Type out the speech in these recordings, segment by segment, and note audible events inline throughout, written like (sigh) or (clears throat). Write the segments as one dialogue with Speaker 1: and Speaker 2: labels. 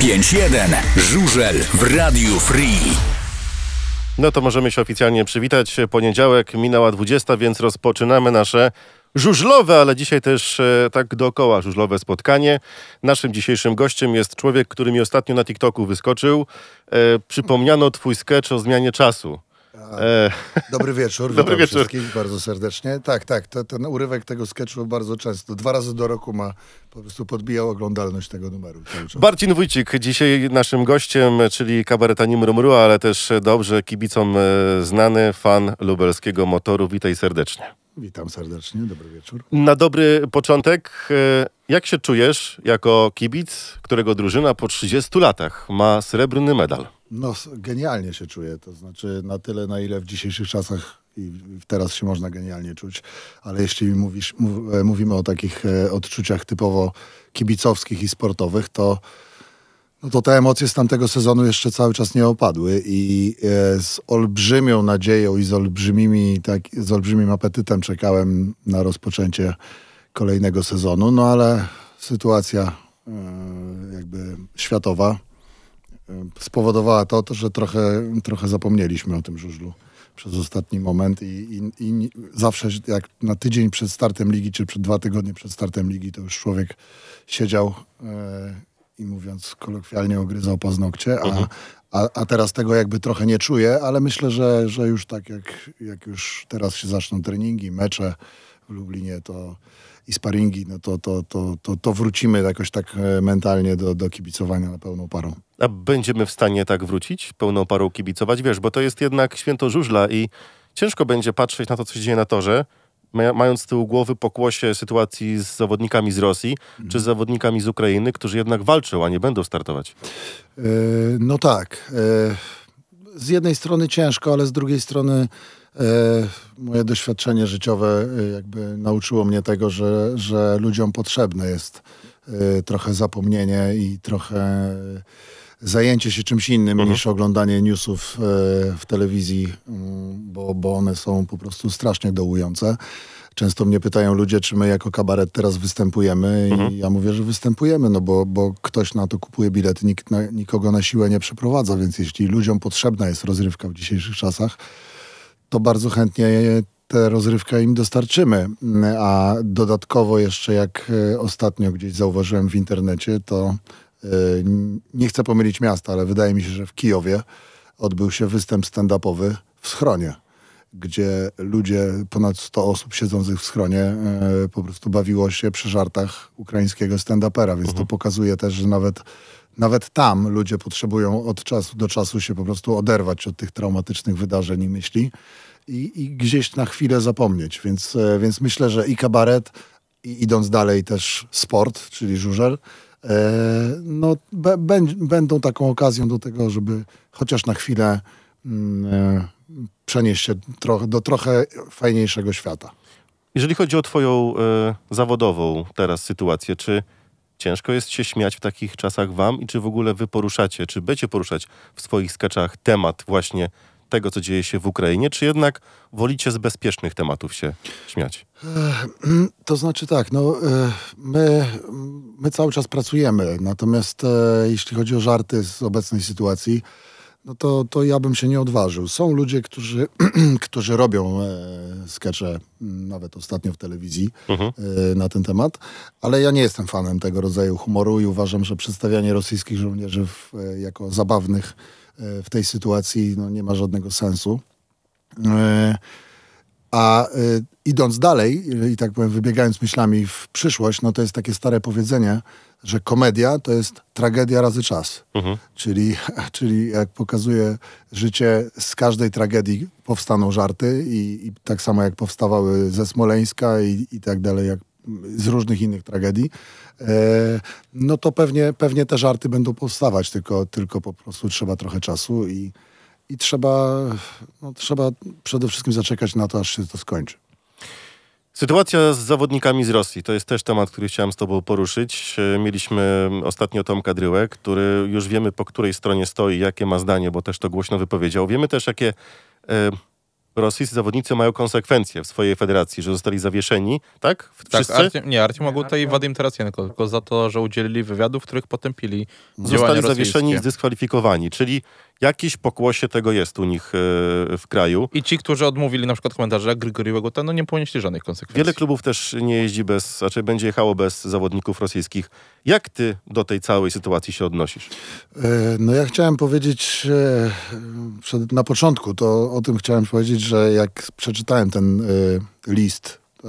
Speaker 1: 95.1 Żużel w Radiu Free.
Speaker 2: No to możemy się oficjalnie przywitać. Poniedziałek minęła 20, więc rozpoczynamy nasze żużlowe, ale dzisiaj też e, tak dookoła żużlowe spotkanie. Naszym dzisiejszym gościem jest człowiek, który mi ostatnio na TikToku wyskoczył. E, przypomniano twój sketch o zmianie czasu. E, (laughs)
Speaker 3: Dobry wieczór,
Speaker 2: Dobry
Speaker 3: witam
Speaker 2: wieczór.
Speaker 3: wszystkich bardzo serdecznie. Tak, tak, to, ten urywek tego sketchu bardzo często, dwa razy do roku ma, po prostu podbijał oglądalność tego numeru.
Speaker 2: Marcin Wójcik, dzisiaj naszym gościem, czyli kabaretanim Mrumru, ale też dobrze kibicom e, znany fan lubelskiego motoru. Witaj serdecznie.
Speaker 3: Witam serdecznie, dobry wieczór.
Speaker 2: Na dobry początek, e, jak się czujesz jako kibic, którego drużyna po 30 latach ma srebrny medal?
Speaker 3: No, genialnie się czuję, to znaczy na tyle, na ile w dzisiejszych czasach i teraz się można genialnie czuć, ale jeśli mówisz, mów, e, mówimy o takich e, odczuciach typowo kibicowskich i sportowych, to no to te emocje z tamtego sezonu jeszcze cały czas nie opadły i e, z olbrzymią nadzieją i z, olbrzymimi, tak, z olbrzymim apetytem czekałem na rozpoczęcie kolejnego sezonu, no ale sytuacja jakby światowa spowodowała to, to że trochę, trochę zapomnieliśmy o tym żużlu przez ostatni moment i, i, i zawsze jak na tydzień przed startem ligi, czy przed dwa tygodnie przed startem ligi, to już człowiek siedział e, i mówiąc kolokwialnie ogryzał paznokcie, a, a, a teraz tego jakby trochę nie czuję, ale myślę, że, że już tak jak, jak już teraz się zaczną treningi, mecze w Lublinie, to i sparingi, no to, to, to, to, to wrócimy jakoś tak e, mentalnie do, do kibicowania na pełną parą.
Speaker 2: A będziemy w stanie tak wrócić, pełną parą kibicować? Wiesz, bo to jest jednak święto żużla i ciężko będzie patrzeć na to, co się dzieje na torze, ma- mając z tyłu głowy pokłosie sytuacji z zawodnikami z Rosji czy z zawodnikami z Ukrainy, którzy jednak walczą, a nie będą startować.
Speaker 3: E, No tak. e, Z jednej strony ciężko, ale z drugiej strony moje doświadczenie życiowe e, jakby nauczyło mnie tego, że, że ludziom potrzebne jest e, trochę zapomnienie i trochę zajęcie się czymś innym niż oglądanie newsów e, w telewizji, mm, bo, bo one są po prostu strasznie dołujące. Często mnie pytają ludzie, czy my jako kabaret teraz występujemy i ja mówię, że występujemy, no bo, bo ktoś na to kupuje bilet, nikt na, nikogo na siłę nie przeprowadza, więc jeśli ludziom potrzebna jest rozrywka w dzisiejszych czasach, to bardzo chętnie tę rozrywkę im dostarczymy. A dodatkowo jeszcze jak e, ostatnio gdzieś zauważyłem w internecie, to e, nie chcę pomylić miasta, ale wydaje mi się, że w Kijowie odbył się występ stand-upowy w schronie, gdzie ludzie, ponad 100 osób siedzących w schronie, e, po prostu bawiło się przy żartach ukraińskiego stand-upera, więc to pokazuje też, że nawet nawet tam ludzie potrzebują od czasu do czasu się po prostu oderwać od tych traumatycznych wydarzeń i myśli i, i gdzieś na chwilę zapomnieć. Więc, e, więc myślę, że i kabaret, i idąc dalej też sport, czyli żużel, e, no, be, będą taką okazją do tego, żeby chociaż na chwilę mm, przenieść się trochę, do trochę fajniejszego świata.
Speaker 2: Jeżeli chodzi o twoją e, zawodową teraz sytuację, czy ciężko jest się śmiać w takich czasach wam i czy w ogóle wy poruszacie, czy będziecie poruszać w swoich skeczach temat właśnie tego, co dzieje się w Ukrainie, czy jednak wolicie z bezpiecznych tematów się śmiać?
Speaker 3: To znaczy tak, no, e, my, my cały czas pracujemy, natomiast e, jeśli chodzi o żarty z obecnej sytuacji, no to, to ja bym się nie odważył. Są ludzie, którzy, (clears throat) którzy robią e, skecze, m, nawet ostatnio w telewizji, e, na ten temat, ale ja nie jestem fanem tego rodzaju humoru i uważam, że przedstawianie rosyjskich żołnierzy w, e, jako zabawnych e, w tej sytuacji no, nie ma żadnego sensu. E, a y, idąc dalej, i tak powiem, wybiegając myślami w przyszłość, no to jest takie stare powiedzenie, że komedia to jest tragedia razy czas. Czyli, (laughs) czyli jak pokazuje życie, z każdej tragedii powstaną żarty i, i tak samo jak powstawały ze Smoleńska i, i tak dalej, jak z różnych innych tragedii, e, no to pewnie, pewnie te żarty będą powstawać, tylko, tylko po prostu trzeba trochę czasu i, i trzeba, no, trzeba przede wszystkim zaczekać na to, aż się to skończy.
Speaker 2: Sytuacja z zawodnikami z Rosji to jest też temat, który chciałem z Tobą poruszyć. E, Mieliśmy ostatnio Tomka Dryłę, który już wiemy po której stronie stoi, jakie ma zdanie, bo też to głośno wypowiedział. Wiemy też, jakie e, rosyjscy zawodnicy mają konsekwencje w swojej federacji, że zostali zawieszeni, tak? Wszyscy?
Speaker 4: Tak, Artem, nie, Artem Aguta i Wadim Tarasienko, tylko za to, że udzielili wywiadów, w których potępili
Speaker 2: Zostali zawieszeni i zdyskwalifikowani, czyli jakieś pokłosie tego jest u nich e, w kraju.
Speaker 4: I ci, którzy odmówili na przykład komentarze jak Grigori Łaguta, no nie ponieśli żadnych konsekwencji.
Speaker 2: Wiele klubów też nie jeździ bez, znaczy będzie jechało bez zawodników rosyjskich. Jak ty do tej całej sytuacji się odnosisz?
Speaker 3: E, No ja chciałem powiedzieć e, przed, na początku, to o tym chciałem powiedzieć, że jak przeczytałem ten e, list e,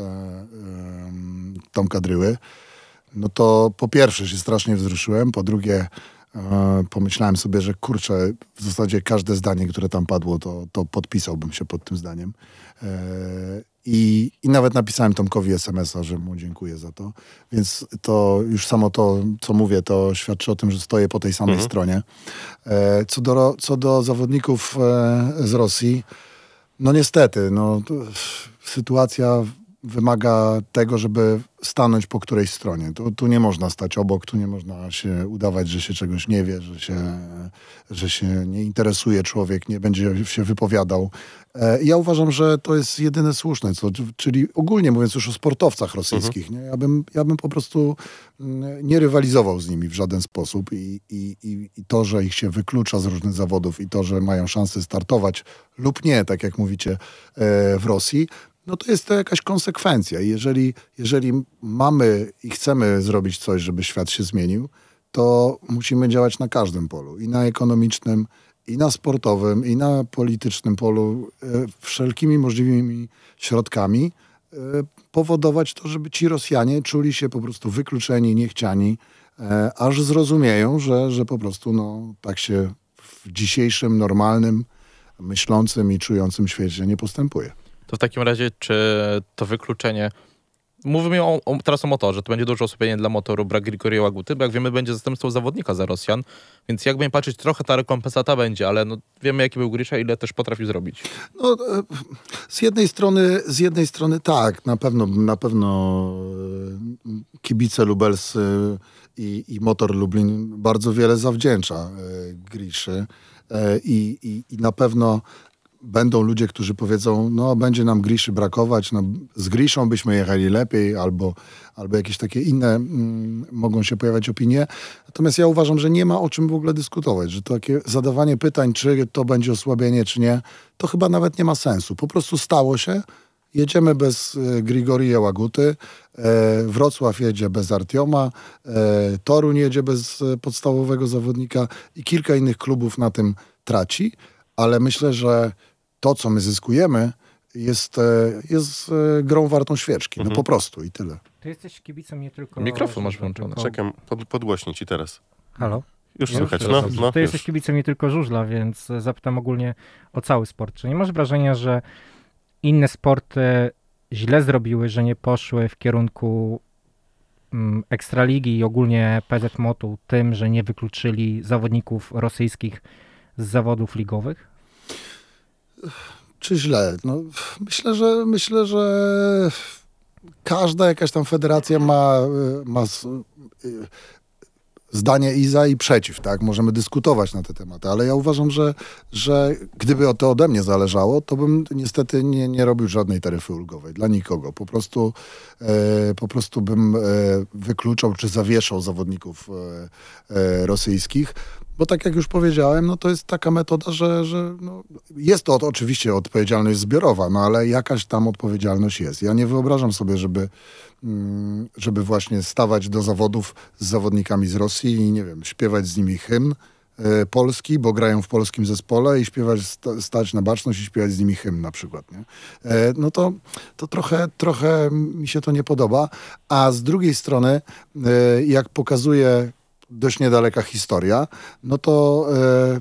Speaker 3: Tomka Dryły, no to po pierwsze się strasznie wzruszyłem, po drugie pomyślałem sobie, że kurczę, w zasadzie każde zdanie, które tam padło, to, to podpisałbym się pod tym zdaniem. E, I, I nawet napisałem Tomkowi SMS-a, że mu dziękuję za to. Więc to już samo to, co mówię, to świadczy o tym, że stoję po tej samej
Speaker 2: Mhm.
Speaker 3: stronie. E, Co do, co do zawodników e, z Rosji, no niestety, no, sytuacja wymaga tego, żeby stanąć po którejś stronie. Tu, tu nie można stać obok, tu nie można się udawać, że się czegoś nie wie, że się, że się nie interesuje człowiek, nie będzie się wypowiadał. E, Ja uważam, że to jest jedyne słuszne, co, czyli ogólnie mówiąc już o sportowcach rosyjskich. Nie? Ja, bym, ja bym po prostu mm, nie rywalizował z nimi w żaden sposób i, i, i, i to, że ich się wyklucza z różnych zawodów i to, że mają szansę startować lub nie, tak jak mówicie, e, w Rosji, no to jest to jakaś konsekwencja. Jeżeli, jeżeli mamy i chcemy zrobić coś, żeby świat się zmienił, to musimy działać na każdym polu. I na ekonomicznym, i na sportowym, i na politycznym polu, e, wszelkimi możliwymi środkami e, powodować to, żeby ci Rosjanie czuli się po prostu wykluczeni, niechciani, e, aż zrozumieją, że, że po prostu no, tak się w dzisiejszym, normalnym, myślącym i czującym świecie nie postępuje.
Speaker 4: To w takim razie, czy to wykluczenie... Mówimy o, o, teraz o motorze, to będzie duże osłabienie dla motoru brak Grigoria Łaguty, bo jak wiemy, będzie zastępstwo zawodnika za Rosjan, więc jakby nie patrzeć, trochę ta rekompensata będzie, ale no, wiemy, jaki był Grisza, ile też potrafił zrobić.
Speaker 3: No, e, z jednej strony, z jednej strony tak, na pewno, na pewno e, kibice lubelscy i, i Motor Lublin bardzo wiele zawdzięcza e, Griszy E, i, i, i na pewno będą ludzie, którzy powiedzą, no będzie nam Griszy brakować, no, z Griszą byśmy jechali lepiej, albo, albo jakieś takie inne mm, mogą się pojawiać opinie. Natomiast ja uważam, że nie ma o czym w ogóle dyskutować, że takie zadawanie pytań, czy to będzie osłabienie, czy nie, to chyba nawet nie ma sensu. Po prostu stało się, jedziemy bez e, Grigoria Łaguty, e, Wrocław jedzie bez Artioma, e, Toruń jedzie bez podstawowego zawodnika i kilka innych klubów na tym traci, ale myślę, że to, co my zyskujemy, jest, e, jest e, grą wartą świeczki. No po prostu i tyle.
Speaker 5: Ty jesteś kibicem nie tylko...
Speaker 4: Mikrofon masz włączony.
Speaker 5: tylko-
Speaker 2: Czekam, pod, podgłośnię ci teraz.
Speaker 5: Halo?
Speaker 2: Już
Speaker 5: Już?
Speaker 2: słychać, no, no
Speaker 5: Ty jesteś
Speaker 2: już.
Speaker 5: kibicem nie tylko żużla, więc zapytam ogólnie o cały sport. Czy nie masz wrażenia, że inne sporty źle zrobiły, że nie poszły w kierunku mm, Ekstraligi i ogólnie PZ Motu tym, że nie wykluczyli zawodników rosyjskich z zawodów ligowych?
Speaker 3: Czy źle? No, myślę, że myślę, że każda jakaś tam federacja ma, y, ma s- y, zdanie i za i przeciw, tak? Możemy dyskutować na te tematy, ale ja uważam, że, że gdyby to ode mnie zależało, to bym niestety nie, nie robił żadnej taryfy ulgowej dla nikogo. Po prostu, e, po prostu bym e, wykluczał czy zawieszał zawodników e, e, rosyjskich. Bo tak jak już powiedziałem, no to jest taka metoda, że, że no, jest to oczywiście odpowiedzialność zbiorowa, no ale jakaś tam odpowiedzialność jest. Ja nie wyobrażam sobie, żeby, mm, żeby właśnie stawać do zawodów z zawodnikami z Rosji i nie wiem, śpiewać z nimi hymn e, polski, bo grają w polskim zespole i śpiewać, sta, stać na baczność i śpiewać z nimi hymn na przykład. Nie? E, no to, to trochę, trochę mi się to nie podoba. A z drugiej strony, e, jak pokazuje dość niedaleka historia, no to e,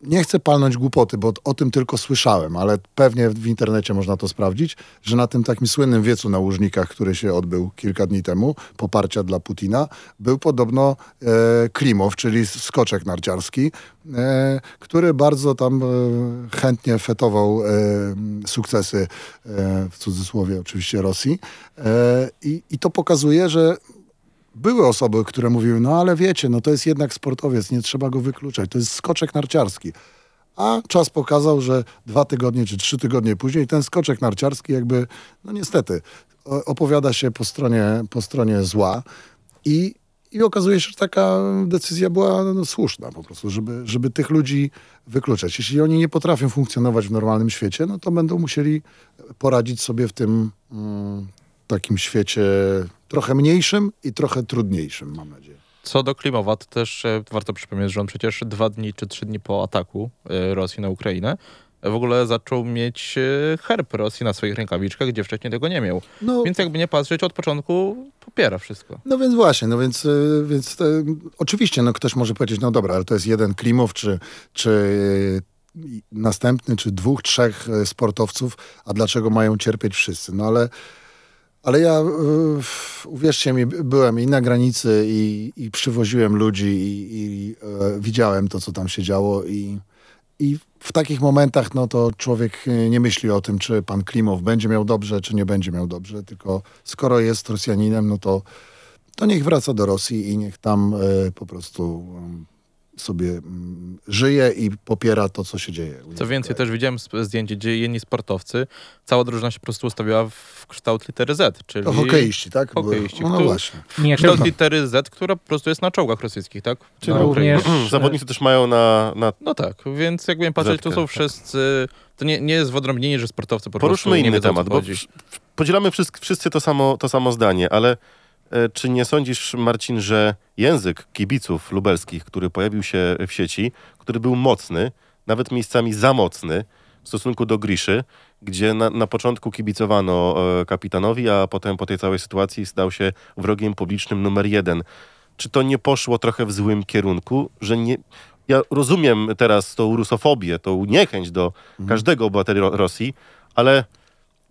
Speaker 3: nie chcę palnąć głupoty, bo o tym tylko słyszałem, ale pewnie w internecie można to sprawdzić, że na tym takim słynnym wiecu na Łużnikach, który się odbył kilka dni temu, poparcia dla Putina, był podobno e, Klimow, czyli skoczek narciarski, e, który bardzo tam e, chętnie fetował e, sukcesy, e, w cudzysłowie oczywiście Rosji. I, I to pokazuje, że były osoby, które mówiły, no ale wiecie, no to jest jednak sportowiec, nie trzeba go wykluczać, to jest skoczek narciarski. A czas pokazał, że dwa tygodnie czy trzy tygodnie później ten skoczek narciarski jakby, no niestety, opowiada się po stronie, po stronie zła i, i okazuje się, że taka decyzja była no, słuszna po prostu, żeby, żeby tych ludzi wykluczać. Jeśli oni nie potrafią funkcjonować w normalnym świecie, no to będą musieli poradzić sobie w tym mm, takim świecie trochę mniejszym i trochę trudniejszym, mam nadzieję.
Speaker 4: Co do Klimowa, to też e, warto przypomnieć, że on przecież dwa dni czy trzy dni po ataku e, Rosji na Ukrainę w ogóle zaczął mieć e, herb Rosji na swoich rękawiczkach, gdzie wcześniej tego nie miał.
Speaker 3: No,
Speaker 4: Więc jakby nie patrzeć, od początku popiera wszystko.
Speaker 3: No więc właśnie, no więc, więc to, oczywiście no ktoś może powiedzieć, no dobra, ale to jest jeden Klimow, czy, czy następny, czy dwóch, trzech sportowców, a dlaczego mają cierpieć wszyscy? No ale, ale ja, y, uwierzcie mi, byłem i na granicy i, i przywoziłem ludzi i, i e, widziałem to, co tam się działo i, i w takich momentach, no to człowiek y, nie myśli o tym, czy pan Klimow będzie miał dobrze, czy nie będzie miał dobrze, tylko skoro jest Rosjaninem, no to, to niech wraca do Rosji i niech tam e, po prostu em, sobie mm, żyje i popiera to, co się dzieje.
Speaker 4: Co więcej,
Speaker 3: kraju.
Speaker 4: też widziałem zdjęcie, gdzie jedni sportowcy, cała drużyna się po prostu ustawiła w kształt litery Z, czyli
Speaker 3: To hokeiści, tak?
Speaker 4: Hokeiści,
Speaker 3: No, no właśnie.
Speaker 5: Nie
Speaker 4: kształt litery Z, która po prostu jest na czołgach rosyjskich, tak?
Speaker 2: Czyli
Speaker 4: na Ukrainie.
Speaker 5: również-
Speaker 2: Zawodnicy też mają na, na
Speaker 4: No tak, więc jakby nie patrzeć, to są
Speaker 2: tak.
Speaker 4: wszyscy... To nie, nie jest wyodrębnienie, że sportowcy po
Speaker 2: Poruszmy
Speaker 4: prostu
Speaker 2: inny
Speaker 4: wiedzą,
Speaker 2: temat, bo podzielamy wszyscy, wszyscy to, samo, to samo zdanie, ale czy nie sądzisz, Marcin, że język kibiców lubelskich, który pojawił się w sieci, który był mocny, nawet miejscami za mocny w stosunku do Griszy, gdzie na, na początku kibicowano e, kapitanowi, a potem po tej całej sytuacji stał się wrogiem publicznym numer jeden. Czy to nie poszło trochę w złym kierunku, że nie... Ja rozumiem teraz tą rusofobię, tą niechęć do każdego obywatela Ro- Rosji, ale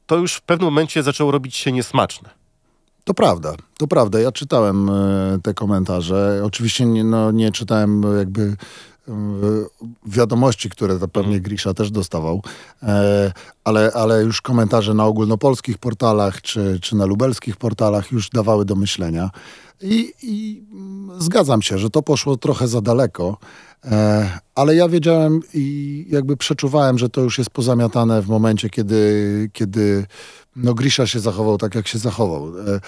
Speaker 2: to już w pewnym momencie zaczęło robić się niesmaczne.
Speaker 3: To prawda, to prawda. Ja czytałem e, te komentarze. Oczywiście nie, no, nie czytałem e, jakby e, wiadomości, które pewnie Grisza też dostawał, ale, ale już komentarze na ogólnopolskich portalach czy, czy na lubelskich portalach już dawały do myślenia. I, i zgadzam się, że to poszło trochę za daleko, ale ja wiedziałem i jakby przeczuwałem, że to już jest pozamiatane w momencie, kiedy, kiedy no, Grisza się zachował tak, jak się zachował. E,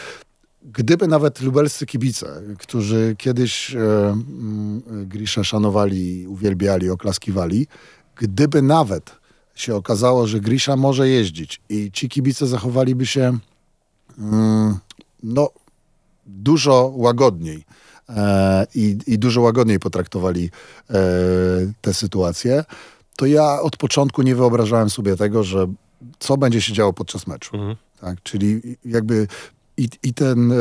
Speaker 3: Gdyby nawet lubelscy kibice, którzy kiedyś e, mm, Grisza szanowali, uwielbiali, oklaskiwali, gdyby nawet się okazało, że Grisza może jeździć i ci kibice zachowaliby się mm, no, dużo łagodniej e, i, i dużo łagodniej potraktowali tę sytuację, to ja od początku nie wyobrażałem sobie tego, że co będzie się działo podczas meczu. Tak? Czyli jakby i, i ten, e,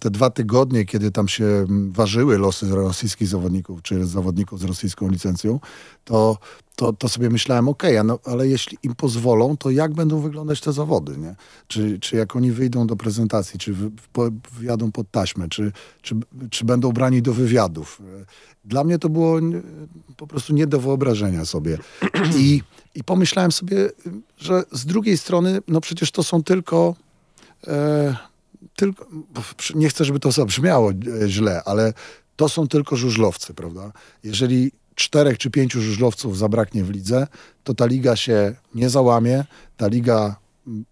Speaker 3: te dwa tygodnie, kiedy tam się ważyły losy rosyjskich zawodników, czy zawodników z rosyjską licencją, to, to, to sobie myślałem, okej, no, ale jeśli im pozwolą, to jak będą wyglądać te zawody, nie? Czy, czy jak oni wyjdą do prezentacji, czy wy, po, wjadą pod taśmę, czy, czy, czy będą brani do wywiadów. Dla mnie to było po prostu nie do wyobrażenia sobie. I, I pomyślałem sobie, że z drugiej strony, no przecież to są tylko e, tylko, nie chcę, żeby to zabrzmiało e, źle, ale to są tylko żużlowcy, prawda? Jeżeli czterech czy pięciu żużlowców zabraknie w lidze, to ta liga się nie załamie, ta liga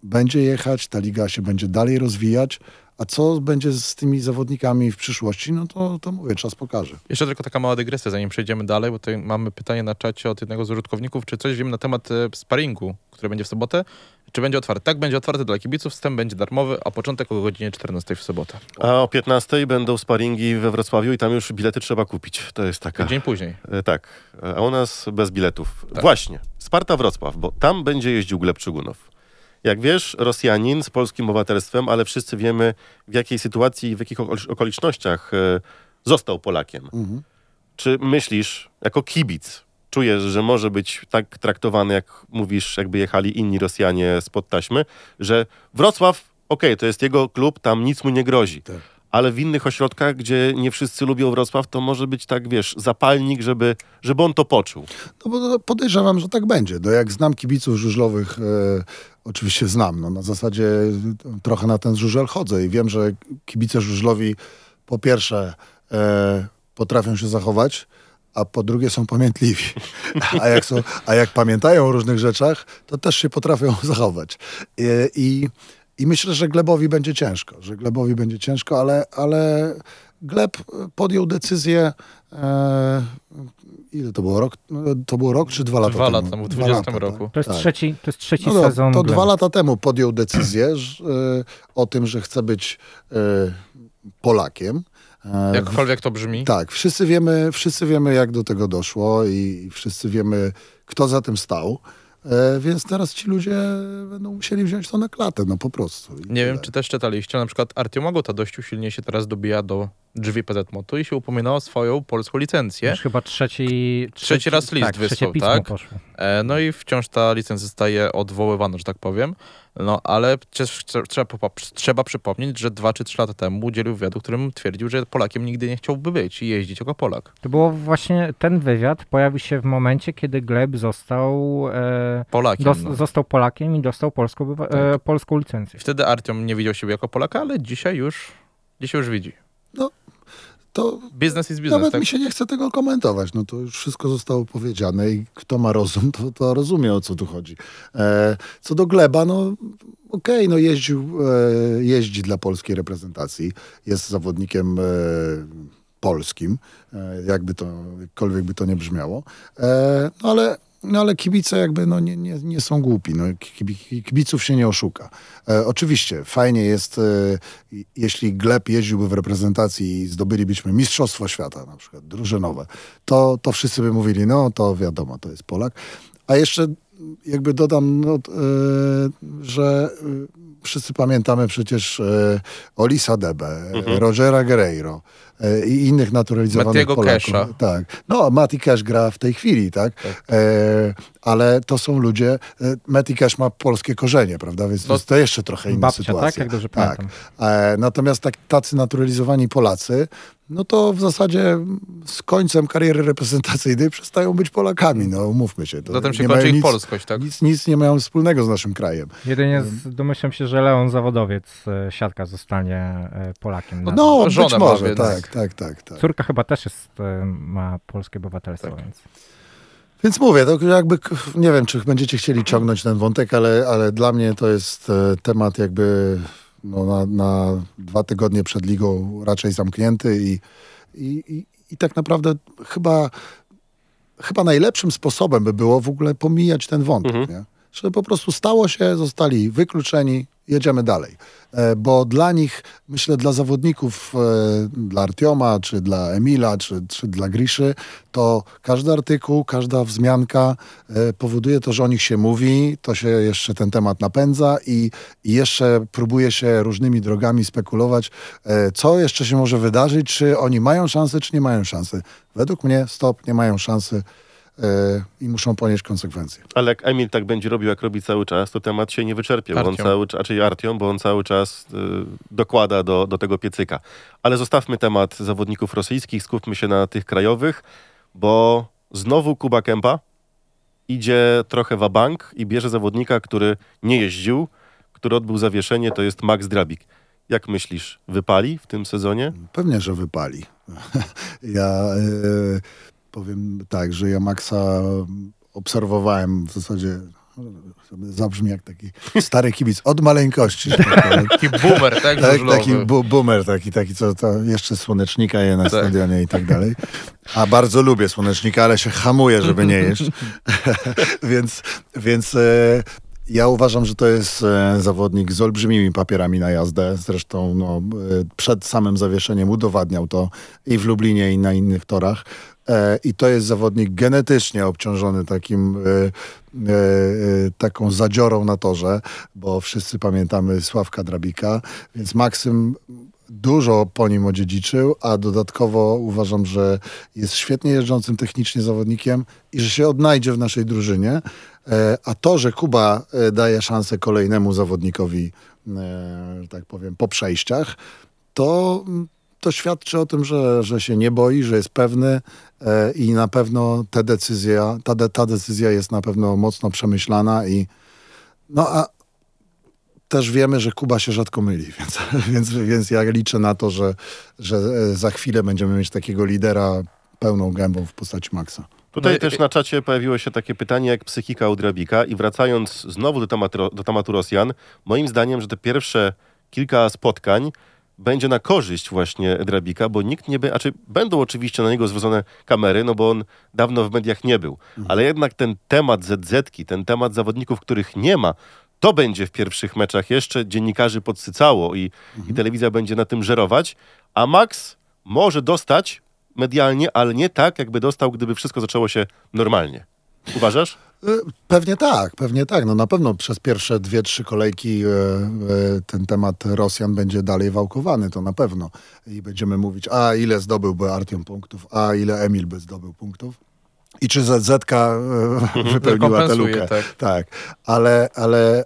Speaker 3: będzie jechać, ta liga się będzie dalej rozwijać, a co będzie z tymi zawodnikami w przyszłości, no to, to mówię, czas pokaże.
Speaker 4: Jeszcze tylko taka mała dygresja, zanim przejdziemy dalej, bo tutaj mamy pytanie na czacie od jednego z użytkowników, czy coś wiemy na temat e, sparingu, który będzie w sobotę, czy będzie otwarty? Tak, będzie otwarty dla kibiców, wstęp będzie darmowy, a początek o godzinie 14 w sobotę.
Speaker 2: A o 15 będą sparingi we Wrocławiu i tam już bilety trzeba kupić. To jest taka...
Speaker 4: Dzień później.
Speaker 2: E, Tak, a u nas bez biletów.
Speaker 4: Tak.
Speaker 2: Właśnie, Sparta Wrocław, bo tam będzie jeździł Gleb Czygunow. Jak wiesz, Rosjanin z polskim obywatelstwem, ale wszyscy wiemy w jakiej sytuacji i w jakich okol- okolicznościach e, został Polakiem. Czy myślisz, jako kibic, czujesz, że może być tak traktowany, jak mówisz, jakby jechali inni Rosjanie spod taśmy, że Wrocław, okej, to jest jego klub, tam nic mu nie grozi.
Speaker 3: Tak.
Speaker 2: Ale w innych ośrodkach, gdzie nie wszyscy lubią Wrocław, to może być tak, wiesz, zapalnik, żeby, żeby on to poczuł.
Speaker 3: No bo podejrzewam, że tak będzie. No jak znam kibiców żużlowych, e, oczywiście znam, no na zasadzie trochę na ten żużel chodzę i wiem, że kibice żużlowi po pierwsze e, potrafią się zachować, a po drugie są pamiętliwi. (laughs) A jak, są, a jak pamiętają o różnych rzeczach, to też się potrafią (laughs) zachować. I, i, i myślę, że Glebowi będzie ciężko, że Glebowi będzie ciężko, ale, ale Gleb podjął decyzję, e, ile to było, rok, to było rok czy dwa lata
Speaker 4: Dwa
Speaker 3: temu?
Speaker 4: lata temu, w
Speaker 3: Dwa
Speaker 4: 20
Speaker 3: lata,
Speaker 4: roku.
Speaker 5: To jest,
Speaker 3: Tak.
Speaker 5: trzeci, to jest trzeci
Speaker 3: No,
Speaker 5: sezon.
Speaker 3: to
Speaker 5: Gleba.
Speaker 3: dwa lata temu podjął decyzję że, e, o tym, że chce być e, Polakiem. E,
Speaker 4: Jakkolwiek to brzmi.
Speaker 3: tak, wszyscy wiemy, wszyscy wiemy, jak do tego doszło i wszyscy wiemy, kto za tym stał. E, więc teraz ci ludzie będą musieli wziąć to na klatę, no po prostu.
Speaker 4: Nie
Speaker 3: tyle.
Speaker 4: wiem, czy też czytaliście, na przykład Artiom Agota dość usilnie się teraz dobija do drzwi PZ Moto i się upomina o swoją polską licencję.
Speaker 5: Już chyba trzeci,
Speaker 4: Trzeci raz list
Speaker 5: tak,
Speaker 4: wysłał, tak?
Speaker 5: poszło.
Speaker 4: E, No i wciąż ta licencja zostaje odwoływana, że tak powiem. No ale trzeba, trzeba przypomnieć, że dwa czy trzy lata temu udzielił wywiadu, w którym twierdził, że Polakiem nigdy nie chciałby być i jeździć jako Polak.
Speaker 5: To było właśnie, ten wywiad pojawił się w momencie, kiedy Gleb został, e,
Speaker 4: Polakiem.
Speaker 5: dos,
Speaker 4: no.
Speaker 5: został Polakiem i dostał polską, bywa- e, polską licencję.
Speaker 4: Wtedy Artiom nie widział siebie jako Polaka, ale dzisiaj już, dzisiaj już widzi.
Speaker 3: To
Speaker 4: Biznes jest biznes,
Speaker 3: nawet
Speaker 4: tak?
Speaker 3: mi się nie chce tego komentować. No to już wszystko zostało powiedziane i kto ma rozum, to, to rozumie, o co tu chodzi. E, co do Gleba, no okej, no jeździł, e, jeździ dla polskiej reprezentacji. Jest zawodnikiem e, polskim, e, jakby to, jakkolwiek by to nie brzmiało. E, no ale no ale kibice jakby no nie, nie, nie są głupi. No, kibi- kibiców się nie oszuka. E, oczywiście fajnie jest, e, jeśli Gleb jeździłby w reprezentacji i zdobylibyśmy Mistrzostwo Świata na przykład, drużynowe, to, to wszyscy by mówili, no to wiadomo, to jest Polak. A jeszcze jakby dodam, no, e, że e, wszyscy pamiętamy przecież e, Olisa Debe,
Speaker 2: Mhm.
Speaker 3: Rogera Guerreiro e, i innych naturalizowanych
Speaker 4: Mattiego
Speaker 3: Polaków.
Speaker 4: Kesha.
Speaker 3: Tak. No, Mati Cash gra w tej chwili, tak? E, ale to są ludzie, e, Mati Cash ma polskie korzenie, prawda? Więc to
Speaker 4: No,
Speaker 3: jest to jeszcze trochę inna
Speaker 5: Babcia,
Speaker 3: sytuacja.
Speaker 5: tak? Jak dobrze
Speaker 3: Tak.
Speaker 5: pamiętam.
Speaker 3: E, natomiast tak, tacy naturalizowani Polacy, no to w zasadzie z końcem kariery reprezentacyjnej przestają być Polakami, no umówmy się. To
Speaker 4: Zatem się
Speaker 3: nie
Speaker 4: kończy ich
Speaker 3: nic,
Speaker 4: polskość, tak?
Speaker 3: Nic, nic nie mają wspólnego z naszym krajem.
Speaker 5: Jedynie z, domyślam się, że Leon Zawodowiec, e, siatka, zostanie e, Polakiem.
Speaker 4: No,
Speaker 3: No, być może, tak, tak, tak, tak.
Speaker 5: Córka chyba też jest, e, ma polskie obywatelstwo,
Speaker 4: Tak.
Speaker 5: więc...
Speaker 3: Więc mówię, to jakby, nie wiem, czy będziecie chcieli ciągnąć ten wątek, ale, ale dla mnie to jest temat jakby no, na, na dwa tygodnie przed ligą raczej zamknięty i, i, i, i tak naprawdę chyba, chyba najlepszym sposobem by było w ogóle pomijać ten wątek,
Speaker 2: Mhm.
Speaker 3: nie? Że po prostu stało się, zostali wykluczeni, jedziemy dalej. E, Bo dla nich, myślę, dla zawodników, e, dla Artioma, czy dla Emila, czy, czy dla Griszy, to każdy artykuł, każda wzmianka e, powoduje to, że o nich się mówi, to się jeszcze ten temat napędza i, i jeszcze próbuje się różnymi drogami spekulować, co jeszcze się może wydarzyć, czy oni mają szansę, czy nie mają szansy. Według mnie stop, nie mają szansy i muszą ponieść konsekwencje.
Speaker 2: Ale jak Emil tak będzie robił, jak robi cały czas, to temat się nie wyczerpie. Bo on
Speaker 4: Artiom.
Speaker 2: cały, czas- czyli Artiom, bo on cały czas y, dokłada do, do tego piecyka. Ale zostawmy temat zawodników rosyjskich, skupmy się na tych krajowych, bo znowu Kuba Kępa idzie trochę wabank i bierze zawodnika, który nie jeździł, który odbył zawieszenie, to jest Max Drabik. Jak myślisz, wypali w tym sezonie?
Speaker 3: Pewnie, że wypali. (laughs) ja e, powiem tak, że ja Maxa obserwowałem w zasadzie, zabrzmi jak taki stary kibic od maleńkości. tak. (laughs)
Speaker 4: Taki boomer, tak?
Speaker 3: Tak, taki bu boomer, taki, taki co to jeszcze słonecznika je na
Speaker 4: Tak.
Speaker 3: stadionie i tak dalej. A bardzo lubię słonecznika, ale się hamuję, żeby nie jeść. (laughs) więc więc e, ja uważam, że to jest e, zawodnik z olbrzymimi papierami na jazdę. Zresztą no, e, przed samym zawieszeniem udowadniał to i w Lublinie, i na innych torach. E, I to jest zawodnik genetycznie obciążony takim, e, e, taką zadziorą na torze, bo wszyscy pamiętamy Sławka Drabika, więc Maksym dużo po nim odziedziczył, a dodatkowo uważam, że jest świetnie jeżdżącym technicznie zawodnikiem i że się odnajdzie w naszej drużynie. A to, że Kuba daje szansę kolejnemu zawodnikowi, że tak powiem, po przejściach, to, to świadczy o tym, że, że się nie boi, że jest pewny i na pewno te decyzja, ta, de- ta decyzja jest na pewno mocno przemyślana i no a też wiemy, że Kuba się rzadko myli, (laughs) więc, więc, więc ja liczę na to, że, że e, za chwilę będziemy mieć takiego lidera pełną gębą w postaci Maxa.
Speaker 2: Tutaj
Speaker 4: No i-
Speaker 2: też na czacie pojawiło się takie pytanie jak psychika u Drabika i wracając znowu do tematu, do tematu Rosjan, moim zdaniem, że te pierwsze kilka spotkań będzie na korzyść właśnie Drabika, bo nikt nie będzie, znaczy będą oczywiście na niego zwrócone kamery, no bo on dawno w mediach nie był, ale jednak ten temat ZZ-ki, ten temat zawodników, których nie ma, to będzie w pierwszych meczach. Jeszcze dziennikarzy podsycało i, i telewizja będzie na tym żerować, a Max może dostać medialnie, ale nie tak, jakby dostał, gdyby wszystko zaczęło się normalnie. Uważasz?
Speaker 3: E, Pewnie tak, pewnie tak. No na pewno przez pierwsze dwie, trzy kolejki e, e, ten temat Rosjan będzie dalej wałkowany, to na pewno. I będziemy mówić, a ile zdobyłby Artiom punktów, a ile Emil by zdobył punktów. I czy ZZ e, wypełniła tę lukę.
Speaker 4: tak.
Speaker 3: Tak, ale, ale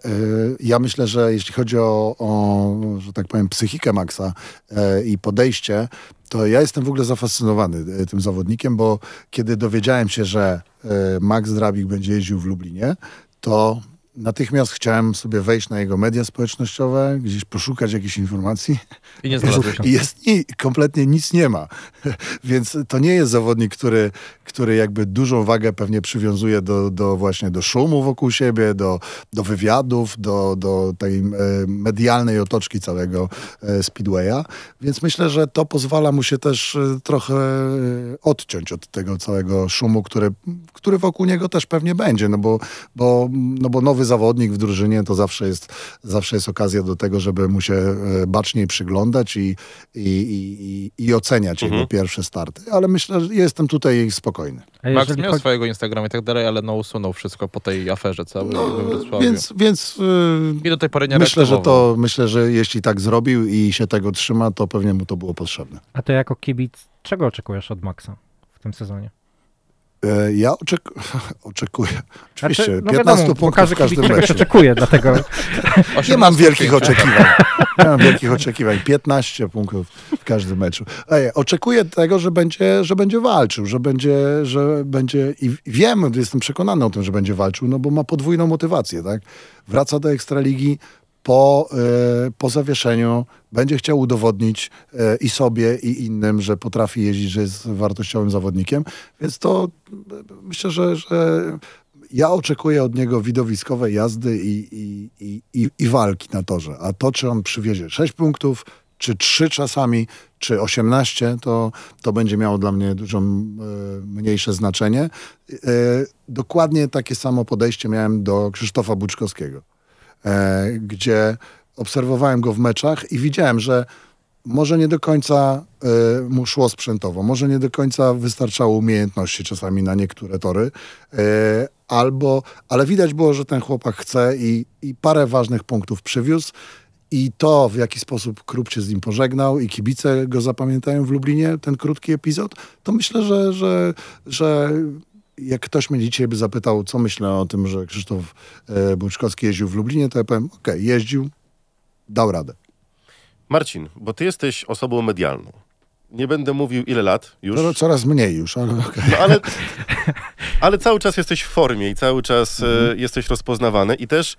Speaker 3: ja myślę, że jeśli chodzi o, o że tak powiem, psychikę Maxa i podejście, to ja jestem w ogóle zafascynowany e, tym zawodnikiem, bo kiedy dowiedziałem się, że e, Max Drabik będzie jeździł w Lublinie, to natychmiast chciałem sobie wejść na jego media społecznościowe, gdzieś poszukać jakichś informacji.
Speaker 4: I nie znalazłeś.
Speaker 3: I jest ni- kompletnie nic nie ma. (laughs) Więc to nie jest zawodnik, który, który jakby dużą wagę pewnie przywiązuje do, do właśnie do szumu wokół siebie, do, do wywiadów, do, do tej e, medialnej otoczki całego e, Speedwaya. Więc myślę, że to pozwala mu się też e, trochę odciąć od tego całego szumu, który, który wokół niego też pewnie będzie, no bo, bo, no bo nowy zawodnik w drużynie to zawsze jest, zawsze jest okazja do tego, żeby mu się e, baczniej przyglądać i, i, i, i, oceniać jego pierwsze starty. Ale myślę, że jestem tutaj spokojny.
Speaker 4: Max miał
Speaker 5: chodzi-
Speaker 4: swojego Instagrama i tak dalej, ale no usunął wszystko po tej aferze całej
Speaker 3: No, więc więc e,
Speaker 4: I do tej pory nie
Speaker 3: myślę, że to myślę, że jeśli tak zrobił i się tego trzyma, to pewnie mu to było potrzebne.
Speaker 5: A ty jako kibic, czego oczekujesz od Maxa w tym sezonie?
Speaker 3: E, Ja oczek (laughs) oczekuję. Oczywiście,
Speaker 5: Znaczy, no
Speaker 3: 15
Speaker 5: wiadomo,
Speaker 3: punktów w każdym meczu.
Speaker 5: oczekuje, dlatego (laughs)
Speaker 3: Nie mam
Speaker 4: 18
Speaker 3: wielkich oczekiwań. Nie mam wielkich oczekiwań. 15 punktów w każdym meczu. Ej, oczekuję tego, że będzie, że będzie walczył, że będzie, że będzie i wiem, jestem przekonany o tym, że będzie walczył, no bo ma podwójną motywację, tak? Wraca do Ekstraligi po, e, po zawieszeniu, będzie chciał udowodnić e, i sobie, i innym, że potrafi jeździć, że jest wartościowym zawodnikiem, więc to e, myślę, że, że ja oczekuję od niego widowiskowej jazdy i, i, i, i, walki na torze. A to, czy on przywiezie 6 punktów, czy 3 czasami, czy 18, to, to będzie miało dla mnie dużo mniejsze znaczenie. Dokładnie takie samo podejście miałem do Krzysztofa Buczkowskiego, gdzie obserwowałem go w meczach i widziałem, że może nie do końca e, mu szło sprzętowo, może nie do końca wystarczało umiejętności czasami na niektóre tory, e, albo, ale widać było, że ten chłopak chce i, i parę ważnych punktów przywiózł. I to, w jaki sposób Krup się z nim pożegnał i kibice go zapamiętają w Lublinie, ten krótki epizod, to myślę, że, że, że jak ktoś mnie dzisiaj by zapytał, co myślę o tym, że Krzysztof e, Buczkowski jeździł w Lublinie, to ja powiem, okej, jeździł, dał radę.
Speaker 2: Marcin, bo ty jesteś osobą medialną. Nie będę mówił ile lat już,
Speaker 3: Coraz, coraz mniej już, ale okej.
Speaker 2: no, ale, (laughs) ale cały czas jesteś w formie i cały czas e, jesteś rozpoznawany i też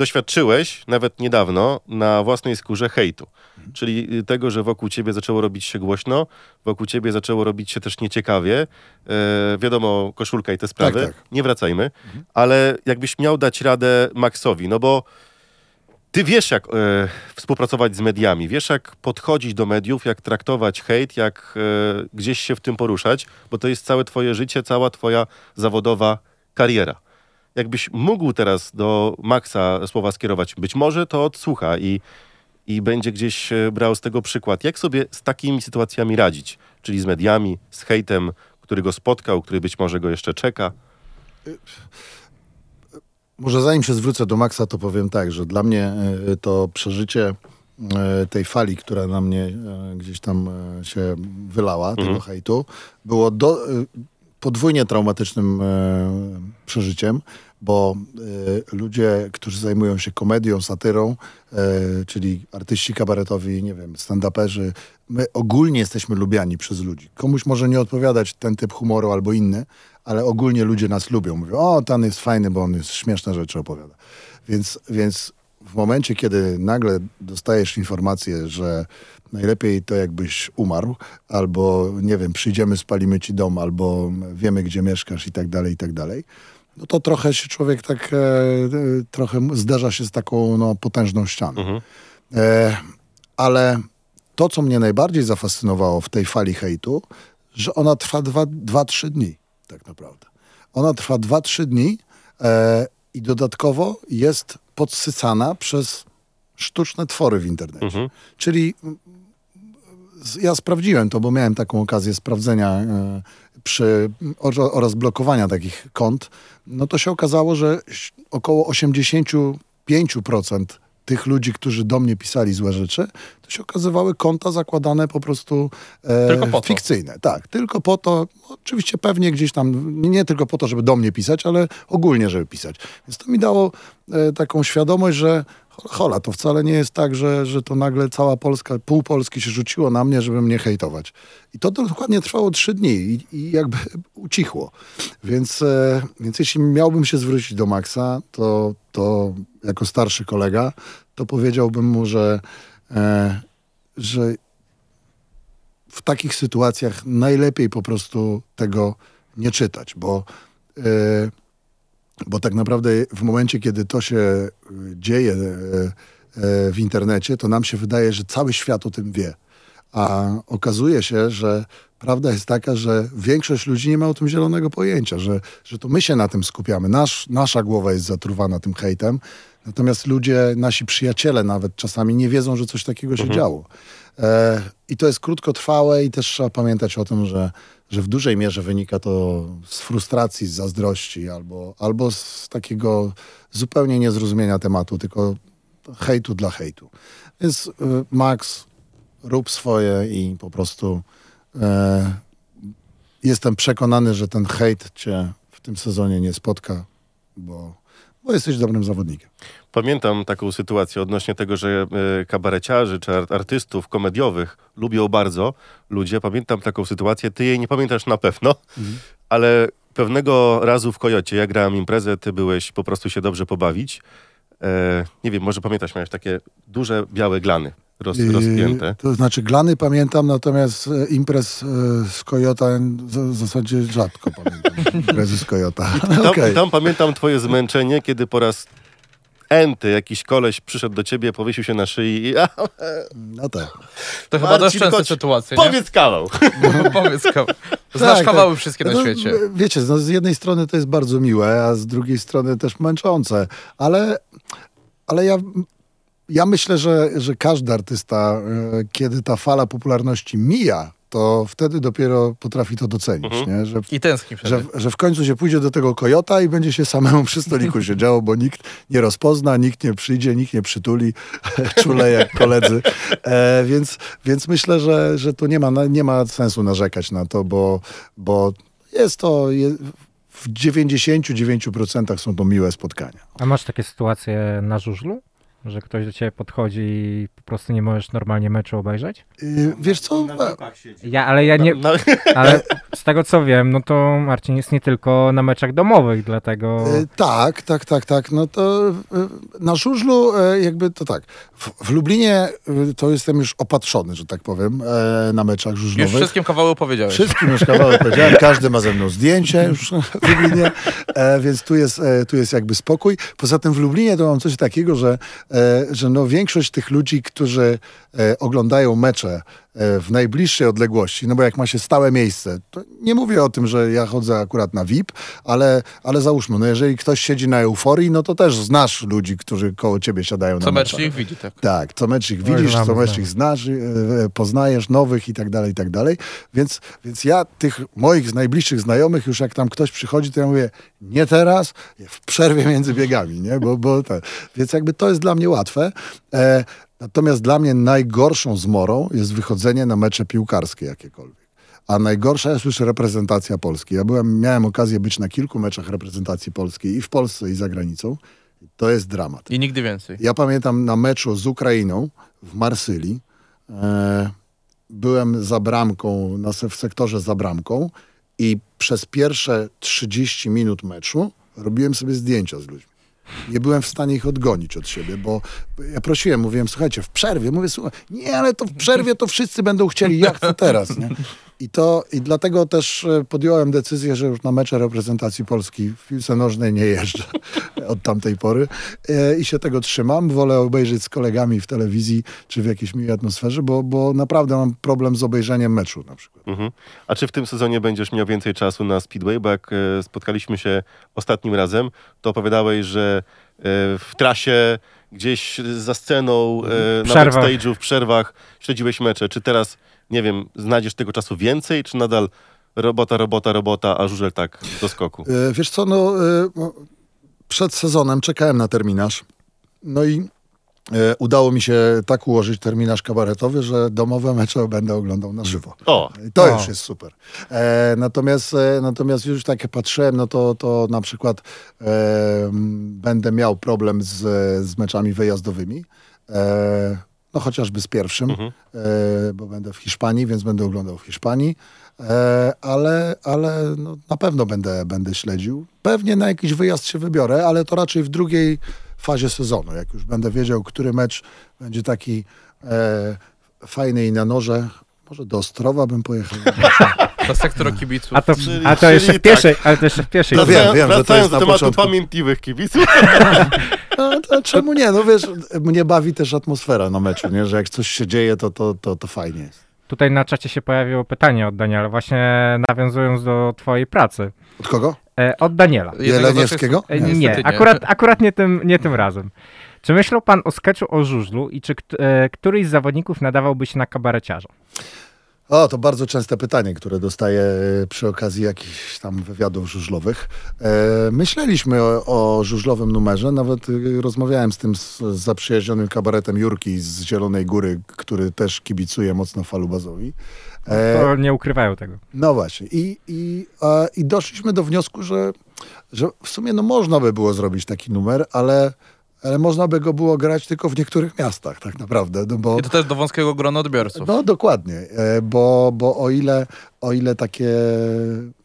Speaker 2: doświadczyłeś, nawet niedawno, na własnej skórze hejtu. Czyli y, tego, że wokół ciebie zaczęło robić się głośno, wokół ciebie zaczęło robić się też nieciekawie. E, wiadomo, koszulka i te sprawy.
Speaker 3: tak.
Speaker 2: Nie wracajmy. Ale jakbyś miał dać radę Maxowi, no bo ty wiesz, jak e, współpracować z mediami, wiesz, jak podchodzić do mediów, jak traktować hejt, jak e, gdzieś się w tym poruszać, bo to jest całe twoje życie, cała twoja zawodowa kariera. Jakbyś mógł teraz do Maxa słowa skierować, być może to odsłucha i, i będzie gdzieś e, brał z tego przykład. Jak sobie z takimi sytuacjami radzić? Czyli z mediami, z hejtem, który go spotkał, który być może go jeszcze czeka.
Speaker 3: Może zanim się zwrócę do Maxa, to powiem tak, że dla mnie e, to przeżycie e, tej fali, która na mnie gdzieś tam się wylała, tego hejtu, było do, podwójnie traumatycznym e, przeżyciem, bo e, ludzie, którzy zajmują się komedią, satyrą, e, czyli artyści kabaretowi, nie wiem, stand-uperzy, my ogólnie jesteśmy lubiani przez ludzi. Komuś może nie odpowiadać ten typ humoru albo inny, ale ogólnie ludzie nas lubią. Mówią, o, ten jest fajny, bo on jest śmieszne rzeczy opowiada. Więc, więc w momencie, kiedy nagle dostajesz informację, że najlepiej to jakbyś umarł, albo nie wiem, przyjdziemy, spalimy ci dom, albo wiemy, gdzie mieszkasz i tak dalej, i tak dalej, no to trochę się człowiek tak, e, e, trochę zderza się z taką no, potężną ścianą.
Speaker 2: Mhm.
Speaker 3: E, ale to, co mnie najbardziej zafascynowało w tej fali hejtu, że ona trwa 2-3 dni, tak naprawdę. Ona trwa 2-3 dni e, i dodatkowo jest podsycana przez sztuczne twory w internecie.
Speaker 2: Mhm.
Speaker 3: Czyli ja sprawdziłem to, bo miałem taką okazję sprawdzenia e, przy, or- oraz blokowania takich kont. No to się okazało, że około 85% tych ludzi, którzy do mnie pisali złe rzeczy, to się okazywały konta zakładane po prostu e,
Speaker 4: po
Speaker 3: fikcyjne. Tak, tylko po to, oczywiście pewnie gdzieś tam, nie, tylko po to, żeby do mnie pisać, ale ogólnie, żeby pisać. Więc to mi dało e, taką świadomość, że hola, to wcale nie jest tak, że, że to nagle cała Polska, pół Polski się rzuciło na mnie, żeby mnie hejtować. I to dokładnie trwało trzy dni i, i jakby ucichło. Więc, e, więc jeśli miałbym się zwrócić do Maxa, to, to jako starszy kolega, to powiedziałbym mu, że, e, że w takich sytuacjach najlepiej po prostu tego nie czytać, bo, e, bo tak naprawdę w momencie, kiedy to się e, dzieje e, e, w internecie, to nam się wydaje, że cały świat o tym wie. A okazuje się, że prawda jest taka, że większość ludzi nie ma o tym zielonego pojęcia, że, że to my się na tym skupiamy. Nasz, nasza głowa jest zatruwana tym hejtem, natomiast ludzie, nasi przyjaciele nawet czasami nie wiedzą, że coś takiego się działo. E, I to jest krótkotrwałe i też trzeba pamiętać o tym, że, że w dużej mierze wynika to z frustracji, z zazdrości albo, albo z takiego zupełnie niezrozumienia tematu, tylko hejtu dla hejtu. Więc y, Max, rób swoje i po prostu e, jestem przekonany, że ten hejt cię w tym sezonie nie spotka, bo, bo jesteś dobrym zawodnikiem.
Speaker 2: Pamiętam taką sytuację odnośnie tego, że e, kabareciarzy czy art- artystów komediowych lubią bardzo ludzie. Pamiętam taką sytuację, ty jej nie pamiętasz na pewno, ale pewnego razu w Kojocie, ja grałem imprezę, ty byłeś po prostu się dobrze pobawić. E, nie wiem, może pamiętasz, miałeś takie duże białe glany roz,
Speaker 3: Yy,
Speaker 2: rozpięte.
Speaker 3: To znaczy glany pamiętam, natomiast e, imprez e, z Kojota w zasadzie rzadko pamiętam. (laughs) Imprezy z Kojota.
Speaker 2: Tam, (laughs)
Speaker 3: Okej.
Speaker 2: tam pamiętam twoje zmęczenie, kiedy po raz enty jakiś koleś przyszedł do ciebie, powiesił się na szyi i (laughs)
Speaker 3: No tak.
Speaker 4: To chyba
Speaker 2: Marcin,
Speaker 4: dość sytuacja, nie?
Speaker 2: powiedz kawał. (laughs)
Speaker 4: Powiedz kawał. Znasz
Speaker 3: Tak,
Speaker 4: kawały
Speaker 3: tak.
Speaker 4: wszystkie na
Speaker 3: No,
Speaker 4: świecie.
Speaker 3: Wiecie, no, z jednej strony to jest bardzo miłe, a z drugiej strony też męczące, ale, ale ja, ja myślę, że, że każdy artysta, e, kiedy ta fala popularności mija, to wtedy dopiero potrafi to docenić, nie? Że,
Speaker 4: I tęskni
Speaker 3: że, że w końcu się pójdzie do tego kojota i będzie się samemu przy stoliku (laughs) siedziało, bo nikt nie rozpozna, nikt nie przyjdzie, nikt nie przytuli, (laughs) czule jak koledzy. E, więc, więc myślę, że, że tu nie ma, nie ma sensu narzekać na to, bo, bo jest to je, w 99% są to miłe spotkania.
Speaker 5: A masz takie sytuacje na żużlu? Że ktoś do ciebie podchodzi i po prostu nie możesz normalnie meczu obejrzeć?
Speaker 3: Y, wiesz co?
Speaker 5: Ja, ale ja nie,
Speaker 2: No,
Speaker 5: ale z tego co wiem, no to Marcin jest nie tylko na meczach domowych, dlatego...
Speaker 3: E, Tak, tak, tak, tak. No to e, na żużlu e, jakby to tak. W, w Lublinie e, to jestem już opatrzony, że tak powiem, e, na meczach
Speaker 4: Już
Speaker 3: żużlowych.
Speaker 4: wszystkim kawały powiedziałeś.
Speaker 3: Wszystkim już kawałek powiedziałem, każdy ma ze mną zdjęcie już (laughs) w Lublinie, e, więc tu jest, e, tu jest jakby spokój. Poza tym w Lublinie to mam coś takiego, że, że no większość tych ludzi, którzy e, oglądają mecze e, w najbliższej odległości, no bo jak ma się stałe miejsce, to nie mówię o tym, że ja chodzę akurat na VIP, ale, ale załóżmy, no jeżeli ktoś siedzi na euforii, no to też znasz ludzi, którzy koło ciebie siadają na
Speaker 4: Co mecz
Speaker 3: meczach.
Speaker 4: ich widzi, tak.
Speaker 3: Tak, co mecz ich
Speaker 5: Oj,
Speaker 3: widzisz,
Speaker 5: znamy,
Speaker 3: co mecz
Speaker 5: znamy.
Speaker 3: ich znasz, e, e, poznajesz, nowych i tak dalej, i tak dalej. Więc, więc ja tych moich najbliższych znajomych, już jak tam ktoś przychodzi, to ja mówię, nie teraz, w przerwie między biegami, nie? Bo, bo tak. Więc jakby to jest dla mnie łatwe. E, natomiast dla mnie najgorszą zmorą jest wychodzenie na mecze piłkarskie jakiekolwiek. A najgorsza jest już reprezentacja Polski. Ja byłem, miałem okazję być na kilku meczach reprezentacji polskiej i w Polsce, i za granicą. To jest dramat.
Speaker 4: I nigdy więcej.
Speaker 3: Ja pamiętam na meczu z Ukrainą w Marsylii. E, byłem za bramką, na, w sektorze za bramką i przez pierwsze 30 minut meczu robiłem sobie zdjęcia z ludźmi. Nie byłem w stanie ich odgonić od siebie, bo ja prosiłem, mówiłem, słuchajcie, w przerwie, mówię, słuchaj, nie, ale to w przerwie to wszyscy będą chcieli, jak to teraz, nie? I to, i dlatego też e, podjąłem decyzję, że już na mecze reprezentacji Polski w piłce nożnej nie jeżdżę (laughs) od tamtej pory e, i się tego trzymam. Wolę obejrzeć z kolegami w telewizji, czy w jakiejś miłej atmosferze, bo, bo naprawdę mam problem z obejrzeniem meczu na przykład.
Speaker 2: Mhm. A czy w tym sezonie będziesz miał więcej czasu na Speedway? Bo jak e, spotkaliśmy się ostatnim razem, to opowiadałeś, że w trasie, gdzieś za sceną, e, na backstage'u, w przerwach śledziłeś mecze. Czy teraz, nie wiem, znajdziesz tego czasu więcej, czy nadal robota, robota, robota, a żużel tak do skoku?
Speaker 3: E, Wiesz co, no, e, przed sezonem czekałem na terminarz. No i e, udało mi się tak ułożyć terminarz kabaretowy, że domowe mecze będę oglądał na żywo.
Speaker 2: O,
Speaker 3: I to
Speaker 5: O.
Speaker 3: już jest super. E, natomiast, e, natomiast już tak jak patrzyłem, no to, to na przykład e, będę miał problem z, z meczami wyjazdowymi. E, no chociażby z pierwszym,
Speaker 2: Mhm.
Speaker 3: e, bo będę w Hiszpanii, więc będę oglądał w Hiszpanii. E, ale ale no, na pewno będę, będę śledził. Pewnie na jakiś wyjazd się wybiorę, ale to raczej w drugiej fazie sezonu. Jak już będę wiedział, który mecz będzie taki e, fajny i na noże. Może do Ostrowa bym pojechał. (laughs)
Speaker 4: To sektor kibiców.
Speaker 5: A to,
Speaker 2: Czyli-
Speaker 5: a to
Speaker 2: czyli
Speaker 5: jeszcze w
Speaker 2: tak.
Speaker 5: pierwszej, ale to jeszcze w pierwszej.
Speaker 3: No wiem, wiem, że to
Speaker 2: wracając
Speaker 3: jest
Speaker 2: do
Speaker 3: na
Speaker 2: tematu
Speaker 3: początku.
Speaker 2: pamiętliwych kibiców. (laughs)
Speaker 3: No, to czemu nie? No wiesz, mnie bawi też atmosfera na meczu, nie? że jak coś się dzieje, to, to, to, to fajnie jest.
Speaker 5: Tutaj na czacie się pojawiło pytanie od Daniela, właśnie nawiązując do twojej pracy.
Speaker 3: Od kogo?
Speaker 5: E, od Daniela.
Speaker 3: Jeleniewskiego?
Speaker 5: E, nie,
Speaker 4: nie.
Speaker 5: akurat, akurat nie, tym, nie tym razem. Czy myślał pan o sketchu o żużlu i czy e, któryś z zawodników nadawałby się na kabareciarza?
Speaker 3: O, to bardzo częste pytanie, które dostaję e, przy okazji jakichś tam wywiadów żużlowych. E, myśleliśmy o, o żużlowym numerze, nawet e, rozmawiałem z tym z, z zaprzyjaźnionym kabaretem Jurki z Zielonej Góry, który też kibicuje mocno falubazowi. E,
Speaker 5: To nie ukrywają tego.
Speaker 3: No właśnie. I, i, i doszliśmy do wniosku, że, że w sumie no można by było zrobić taki numer, ale, ale można by go było grać tylko w niektórych miastach tak naprawdę. No bo,
Speaker 4: I to też do wąskiego grona odbiorców.
Speaker 3: no dokładnie, e, bo, bo o ile, o ile takie e,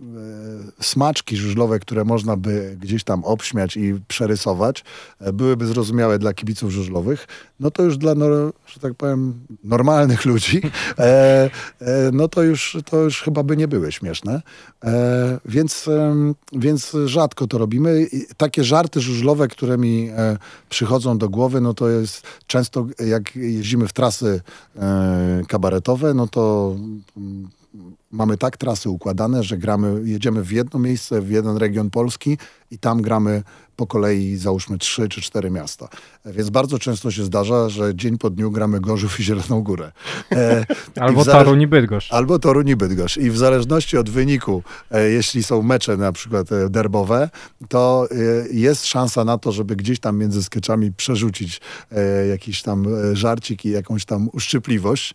Speaker 3: smaczki żużlowe, które można by gdzieś tam obśmiać i przerysować, e, byłyby zrozumiałe dla kibiców żużlowych, no to już dla, nor- że tak powiem, normalnych ludzi, (laughs) e, e, no to już, to już chyba by nie były śmieszne. E, więc, więc rzadko to robimy. I takie żarty żużlowe, które mi e, przychodzą do głowy, no to jest często jak jeździmy w trasy kabaretowe, no to mm, mamy tak trasy układane, że gramy, jedziemy w jedno miejsce, w jeden region Polski i tam gramy po kolei załóżmy trzy czy cztery miasta. Więc bardzo często się zdarza, że dzień po dniu gramy Gorzów i Zieloną Górę. E,
Speaker 5: Albo
Speaker 3: zale-
Speaker 5: Toruń i Bydgoszcz.
Speaker 3: Albo Toruń i Bydgoszcz. I w zależności od wyniku, e, jeśli są mecze na przykład e, derbowe, to e, jest szansa na to, żeby gdzieś tam między skeczami przerzucić e, jakiś tam e, żarcik i jakąś tam uszczypliwość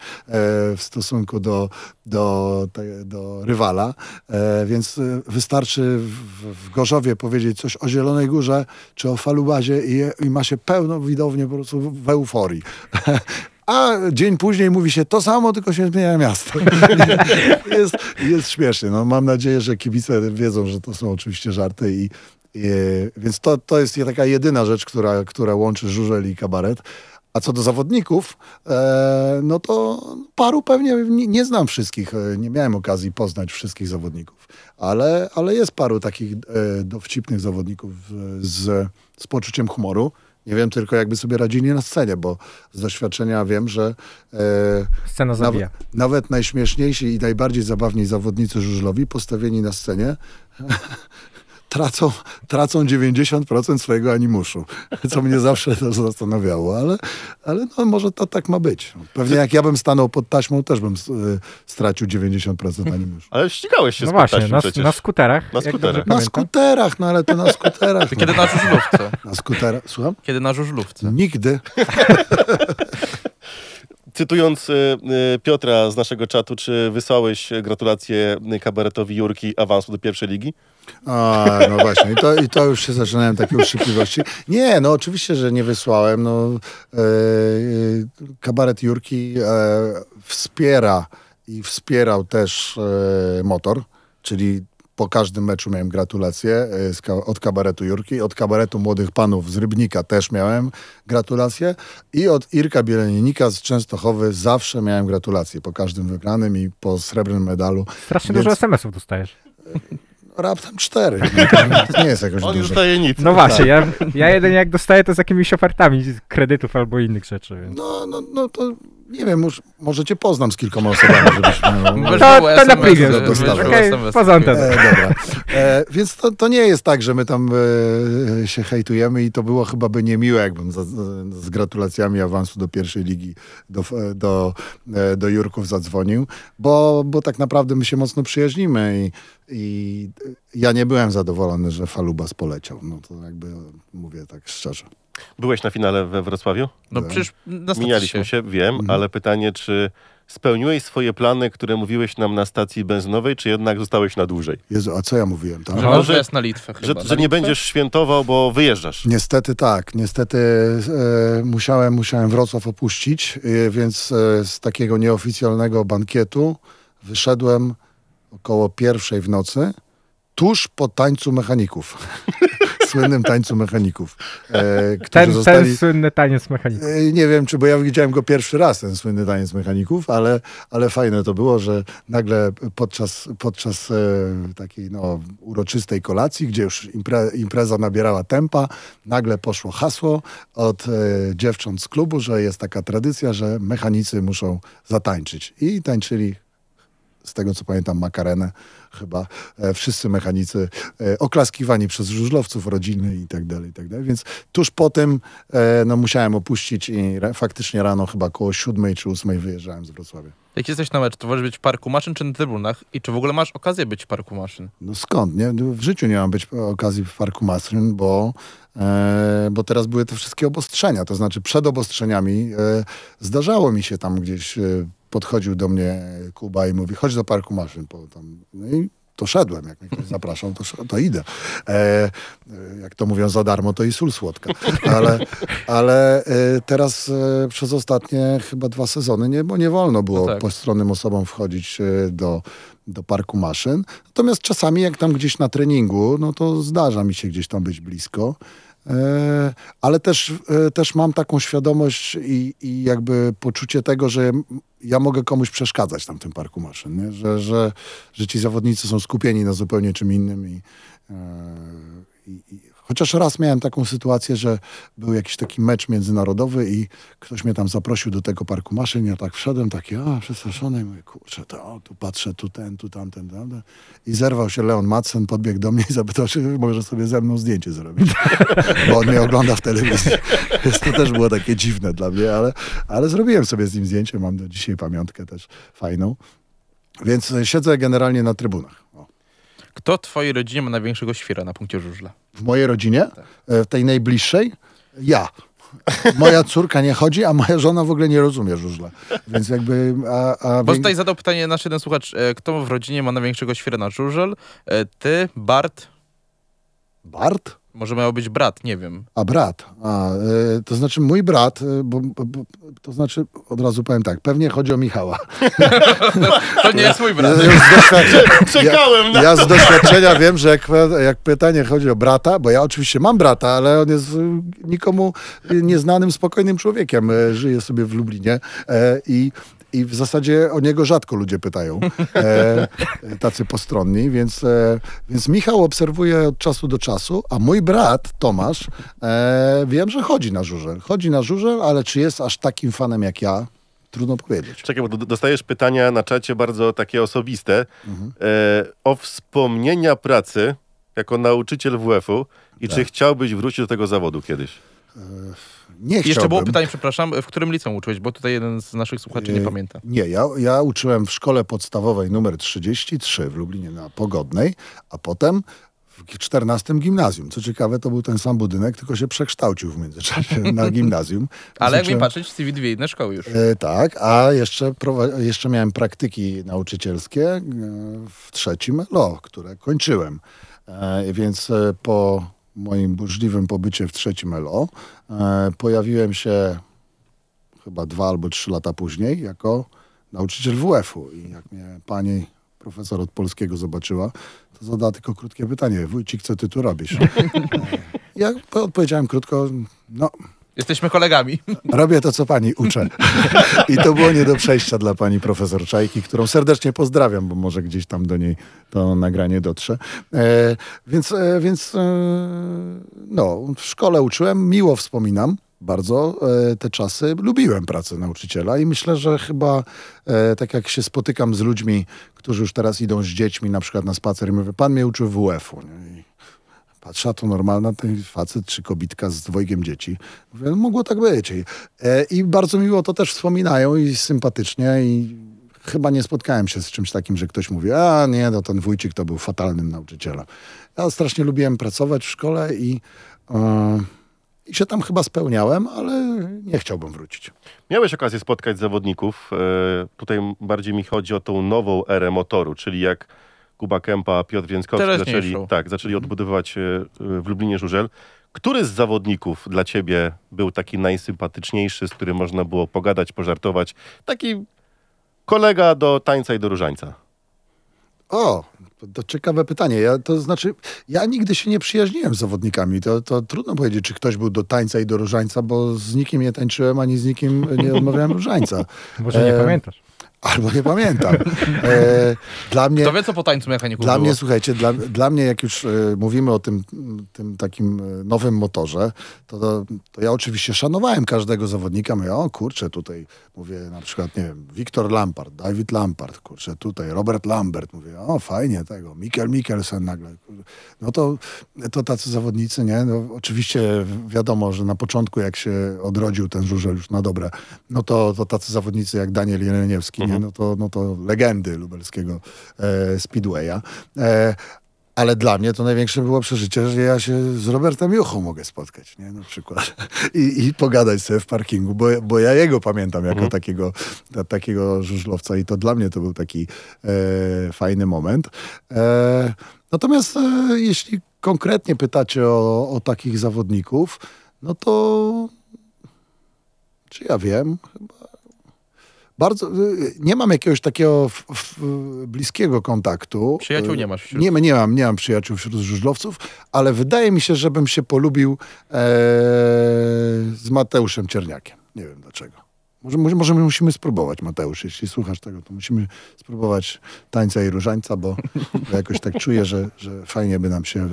Speaker 3: w stosunku do, do, te, do rywala. Więc wystarczy w, w Gorzowie powiedzieć coś o Zielonej Górze czy o Falubazie i, i ma się pełno widownię po prostu w, w euforii. (laughs) A dzień później mówi się to samo, tylko się zmienia miasto. (laughs) jest, jest śmiesznie. No, mam nadzieję, że kibice wiedzą, że to są oczywiście żarty i, i więc to, to jest taka jedyna rzecz, która, która łączy żużel i kabaret. A co do zawodników, e, no to paru pewnie nie, nie znam wszystkich, e, nie miałem okazji poznać wszystkich zawodników, ale, ale jest paru takich e, dowcipnych zawodników e, z, z poczuciem humoru. Nie wiem tylko, jakby sobie radzili na scenie, bo z doświadczenia wiem, że e, nawet, nawet najśmieszniejsi i najbardziej zabawni zawodnicy żużlowi postawieni na scenie tracą, tracą 90% swojego animuszu, co mnie (laughs) zawsze to zastanawiało, ale, ale no, może to tak ma być. Pewnie jak ja bym stanął pod taśmą, też bym y, stracił 90% (laughs) animuszu.
Speaker 2: Ale ścigałeś się
Speaker 5: No
Speaker 2: z
Speaker 5: właśnie, na,
Speaker 2: przecież.
Speaker 5: na skuterach.
Speaker 2: Na skuterach.
Speaker 3: Na skuterach, no ale to na (laughs) skuterach.
Speaker 4: Kiedy
Speaker 3: No.
Speaker 4: na żużlówce.
Speaker 3: Na skuterach, słucham?
Speaker 4: Kiedy na żużlówce.
Speaker 3: Nigdy.
Speaker 2: Cytując y, y, Piotra z naszego czatu, czy wysłałeś gratulacje kabaretowi Jurki awansu do pierwszej ligi?
Speaker 3: A, no właśnie, i to, i to już się zaczynają takie uszczypliwości. Nie, no oczywiście, że nie wysłałem. No, e, e, kabaret Jurki e, wspiera i wspierał też e, motor, czyli po każdym meczu miałem gratulacje e, od kabaretu Jurki, od kabaretu Młodych Panów z Rybnika też miałem gratulacje i od Irka Bielenika z Częstochowy zawsze miałem gratulacje po każdym wygranym i po srebrnym medalu.
Speaker 5: Strasznie
Speaker 3: Więc-
Speaker 5: dużo SMS-ów dostajesz.
Speaker 3: Raptem cztery. (laughs) To nie jest jakoś
Speaker 2: On
Speaker 3: dużo.
Speaker 2: dostaje nic.
Speaker 5: No właśnie, ja, ja jedynie jak dostaję to z jakimiś ofertami z kredytów albo innych rzeczy. Więc.
Speaker 3: No, no, no to nie wiem, może, może cię poznam z kilkoma osobami, żebyśmy...
Speaker 4: Weź (laughs)
Speaker 5: To- to na Okej,
Speaker 4: SMS.
Speaker 5: poza anteną.
Speaker 3: E, dobra. E, więc to, to nie jest tak, że my tam e, się hejtujemy i to było chyba by niemiłe, jakbym za, z gratulacjami awansu do pierwszej ligi do, do, e, do Jurków zadzwonił, bo, bo tak naprawdę my się mocno przyjaźnimy i, i ja nie byłem zadowolony, że Falubas poleciał. No to jakby mówię tak szczerze.
Speaker 2: Byłeś na finale we Wrocławiu?
Speaker 4: No przecież na
Speaker 2: Mijaliśmy się, wiem, ale pytanie, czy spełniłeś swoje plany, które mówiłeś nam na stacji benzynowej, czy jednak zostałeś na dłużej?
Speaker 3: Jezu, a co ja mówiłem tam?
Speaker 4: Że
Speaker 2: No, że-
Speaker 4: wyjazd na Litwę
Speaker 2: Że,
Speaker 4: chyba.
Speaker 2: że
Speaker 4: Na
Speaker 2: nie
Speaker 4: Litwę?
Speaker 2: będziesz świętował, bo wyjeżdżasz.
Speaker 3: Niestety tak, niestety e, musiałem, musiałem Wrocław opuścić, e, więc e, z takiego nieoficjalnego bankietu wyszedłem około pierwszej w nocy, tuż po tańcu mechaników. (laughs) Słynnym tańcu mechaników. E,
Speaker 5: Ten,
Speaker 3: zostali...
Speaker 5: ten słynny taniec mechaników.
Speaker 3: E, Nie wiem, czy, bo ja widziałem go pierwszy raz, ten słynny taniec mechaników, ale, ale fajne to było, że nagle podczas, podczas e, takiej no, uroczystej kolacji, gdzie już impre, impreza nabierała tempa, nagle poszło hasło od e, dziewcząt z klubu, że jest taka tradycja, że mechanicy muszą zatańczyć. I tańczyli z tego co pamiętam, makarenę chyba. E, wszyscy mechanicy e, oklaskiwani przez żużlowców, rodziny i tak dalej, i tak dalej. Więc tuż po tym e, no, musiałem opuścić i faktycznie rano chyba około siódmej czy ósmej wyjeżdżałem z Wrocławia.
Speaker 4: Jak jesteś na mecz, to wolisz być w parku maszyn czy na trybunach? I czy w ogóle masz okazję być w parku maszyn?
Speaker 3: No skąd, nie? W życiu nie mam być okazji w Parku Masryn, bo, e, bo teraz były te wszystkie obostrzenia. To znaczy przed obostrzeniami e, zdarzało mi się tam gdzieś, e, podchodził do mnie Kuba i mówi, chodź do Parku Maszyn. Po tam, no i to szedłem, jak mnie ktoś (laughs) zapraszał, to, to idę. E, e, jak to mówią, za darmo to i sól słodka. Ale, ale e, teraz e, przez ostatnie chyba dwa sezony nie, bo nie wolno było
Speaker 4: No tak.
Speaker 3: postronnym osobom wchodzić e, do, do parku maszyn. Natomiast czasami jak tam gdzieś na treningu, no to zdarza mi się gdzieś tam być blisko. E, ale też, też mam taką świadomość i, i jakby poczucie tego, że ja mogę komuś przeszkadzać tam w tym parku maszyn, nie? Że, że, że ci zawodnicy są skupieni na zupełnie czym innym i, e, i, i Chociaż raz miałem taką sytuację, że był jakiś taki mecz międzynarodowy i ktoś mnie tam zaprosił do tego parku maszyn. Ja tak wszedłem, taki, a, przestraszony. Mówię, kurczę, to tu patrzę, tu ten, tu tamten, tamten. I zerwał się Leon Madsen, podbiegł do mnie i zapytał, czy może sobie ze mną zdjęcie zrobić. Bo on mnie ogląda w telewizji. (laughs) Więc to też było takie dziwne dla mnie, ale, ale zrobiłem sobie z nim zdjęcie. Mam do dzisiaj pamiątkę też fajną. Więc siedzę generalnie na trybunach.
Speaker 4: Kto w twojej rodzinie ma największego świra na punkcie żużla?
Speaker 3: W mojej rodzinie, e, w tej najbliższej, ja. Moja córka nie chodzi, a moja żona w ogóle nie rozumie żużla. Więc jakby... A, a
Speaker 4: Bo tutaj zadał pytanie nasz jeden słuchacz, e, kto w rodzinie ma największego świra na żużel? E, Ty, Bart,
Speaker 3: Bart?
Speaker 4: Może miał być brat, nie wiem.
Speaker 3: A brat. A, e, to znaczy mój brat, e, bo, bo, bo, to znaczy od razu powiem tak, pewnie chodzi o Michała. (laughs)
Speaker 4: To nie jest mój brat.
Speaker 3: Ja, z doświadczenia, (laughs)
Speaker 2: Czekałem na
Speaker 3: ja z doświadczenia wiem, że jak, jak pytanie chodzi o brata, bo ja oczywiście mam brata, ale on jest y, nikomu y, nieznanym, spokojnym człowiekiem. e, Żyje sobie w Lublinie e, i i w zasadzie o niego rzadko ludzie pytają, e, (laughs) tacy postronni, więc, e, więc Michał obserwuje od czasu do czasu, a mój brat Tomasz, e, wiem, że chodzi na żurzel. Chodzi na żurzel, ale czy jest aż takim fanem jak ja? Trudno powiedzieć.
Speaker 2: Czekaj, bo dostajesz pytania na czacie bardzo takie osobiste. E, o wspomnienia pracy jako nauczyciel WF-u i czy chciałbyś wrócić do tego zawodu kiedyś?
Speaker 3: Nie
Speaker 4: Jeszcze
Speaker 3: chciałbym.
Speaker 4: było pytanie, przepraszam, w którym liceum uczyłeś, bo tutaj jeden z naszych słuchaczy nie
Speaker 3: Yy,
Speaker 4: pamięta.
Speaker 3: Nie, ja, ja uczyłem w szkole podstawowej numer 33 w Lublinie na Pogodnej, a potem w 14 gimnazjum. Co ciekawe, to był ten sam budynek, tylko się przekształcił w międzyczasie (laughs) na gimnazjum.
Speaker 4: Ale jak mi
Speaker 3: Uczyłem-
Speaker 4: patrzeć, CV dwie inne szkoły już.
Speaker 3: E, tak, a jeszcze, jeszcze miałem praktyki nauczycielskie e, w trzecim LO, które kończyłem. E, więc e, po moim burzliwym pobycie w trzecim LO e, pojawiłem się chyba dwa albo trzy lata później jako nauczyciel WF-u. I jak mnie pani profesor od polskiego zobaczyła, to zadała tylko krótkie pytanie. Wójcik, co ty tu robisz? (laughs) ja odpowiedziałem krótko, no
Speaker 4: Jesteśmy kolegami.
Speaker 3: Robię to, co pani uczę. I to było nie do przejścia dla pani profesor Czajki, którą serdecznie pozdrawiam, bo może gdzieś tam do niej to nagranie dotrze. E, więc e, więc e, no, w szkole uczyłem, miło wspominam bardzo e, te czasy. Lubiłem pracę nauczyciela i myślę, że chyba e, tak jak się spotykam z ludźmi, którzy już teraz idą z dziećmi na przykład na spacer i mówię, pan mnie uczył WF-u. Nie? Patrzę, a to normalna ten facet czy kobitka z dwojgiem dzieci. Mówię, no, mogło tak być. I, e, I bardzo miło to też wspominają i sympatycznie i chyba nie spotkałem się z czymś takim, że ktoś mówi, a nie, no ten wójcik to był fatalnym nauczycielem. Ja strasznie lubiłem pracować w szkole i, e, i się tam chyba spełniałem, ale nie chciałbym wrócić.
Speaker 2: Miałeś okazję spotkać zawodników. E, tutaj bardziej mi chodzi o tą nową erę motoru, czyli jak Kuba Kępa, Piotr Więckowski zaczęli, tak, zaczęli odbudowywać e, w Lublinie Żużel. Który z zawodników dla ciebie był taki najsympatyczniejszy, z którym można było pogadać, pożartować? Taki kolega do tańca i do różańca.
Speaker 3: O, to ciekawe pytanie. Ja, to znaczy, ja nigdy się nie przyjaźniłem z zawodnikami. To, to trudno powiedzieć, czy ktoś był do tańca i do różańca, bo z nikim nie tańczyłem, ani z nikim nie (laughs) odmawiałem różańca.
Speaker 5: Może nie
Speaker 3: E,
Speaker 5: pamiętasz.
Speaker 3: Albo nie pamiętam. E, dla mnie...
Speaker 4: Kto wie, co po tańcu mechaników
Speaker 3: Dla
Speaker 4: było?
Speaker 3: mnie, słuchajcie, dla, dla mnie, jak już e, mówimy o tym, tym takim e, nowym motorze, to, to, to ja oczywiście szanowałem każdego zawodnika. Mówię, o kurczę, tutaj mówię na przykład, nie wiem, Wiktor Lampard, David Lampard, kurczę, tutaj Robert Lambert. Mówię, o fajnie tego, Mikkel Mikkelsen nagle. No to, to tacy zawodnicy, nie? No, oczywiście wiadomo, że na początku, jak się odrodził ten żużel już na dobre, no to, to tacy zawodnicy jak Daniel Jeleniewski, No, to, no to legendy lubelskiego e, Speedwaya. E, ale dla mnie to największe było przeżycie, że ja się z Robertem Juchą mogę spotkać, nie? Na przykład. I, i pogadać sobie w parkingu, bo, bo ja jego pamiętam jako takiego, ta, takiego żużlowca i to dla mnie to był taki e, fajny moment. E, natomiast e, jeśli konkretnie pytacie o, o takich zawodników, no to czy ja wiem? Chyba bardzo, y, nie mam jakiegoś takiego f, f, bliskiego kontaktu.
Speaker 4: Przyjaciół
Speaker 3: Y,
Speaker 4: nie masz wśród-
Speaker 3: Nie, nie mam, nie mam przyjaciół wśród żużlowców, ale wydaje mi się, żebym się polubił e, z Mateuszem Czerniakiem. Nie wiem dlaczego. Może, może, może my musimy spróbować, Mateusz, jeśli słuchasz tego, to musimy spróbować tańca i różańca, bo, bo jakoś tak czuję, że, że fajnie by nam się e,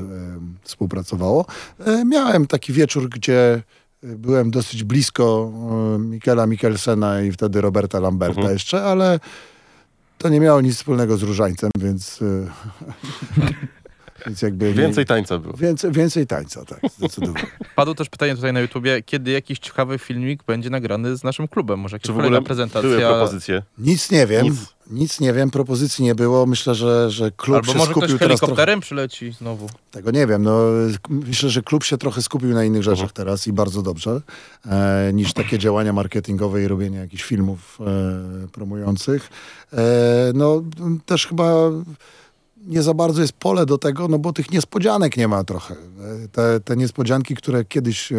Speaker 3: współpracowało. E, miałem taki wieczór, gdzie byłem dosyć blisko e, Mikela Mikkelsena i wtedy Roberta Lamberta
Speaker 2: Mhm.
Speaker 3: jeszcze, ale to nie miało nic wspólnego z różańcem, więc, e, (laughs) więc jakby... nie-
Speaker 2: Więcej tańca było.
Speaker 3: Więcej, więcej tańca, tak, zdecydowanie. (laughs)
Speaker 4: Padło też pytanie tutaj na YouTubie, kiedy jakiś ciekawy filmik będzie nagrany z naszym klubem? Może jakaś
Speaker 2: Czy w ogóle
Speaker 4: prezentacja?
Speaker 2: były propozycje?
Speaker 3: Nic nie wiem,
Speaker 2: Nic.
Speaker 3: nic. nie wiem, propozycji nie było. Myślę, że, że klub
Speaker 4: Albo
Speaker 3: się
Speaker 4: może
Speaker 3: skupił
Speaker 4: ktoś
Speaker 3: teraz trochę...
Speaker 4: helikopterem przyleci znowu.
Speaker 3: Tego nie wiem. No, myślę, że klub się trochę skupił na innych rzeczach teraz i bardzo dobrze, e, niż takie działania marketingowe i robienie jakichś filmów e, promujących. E, no, też chyba nie za bardzo jest pole do tego, no bo tych niespodzianek nie ma trochę. Te, te niespodzianki, które kiedyś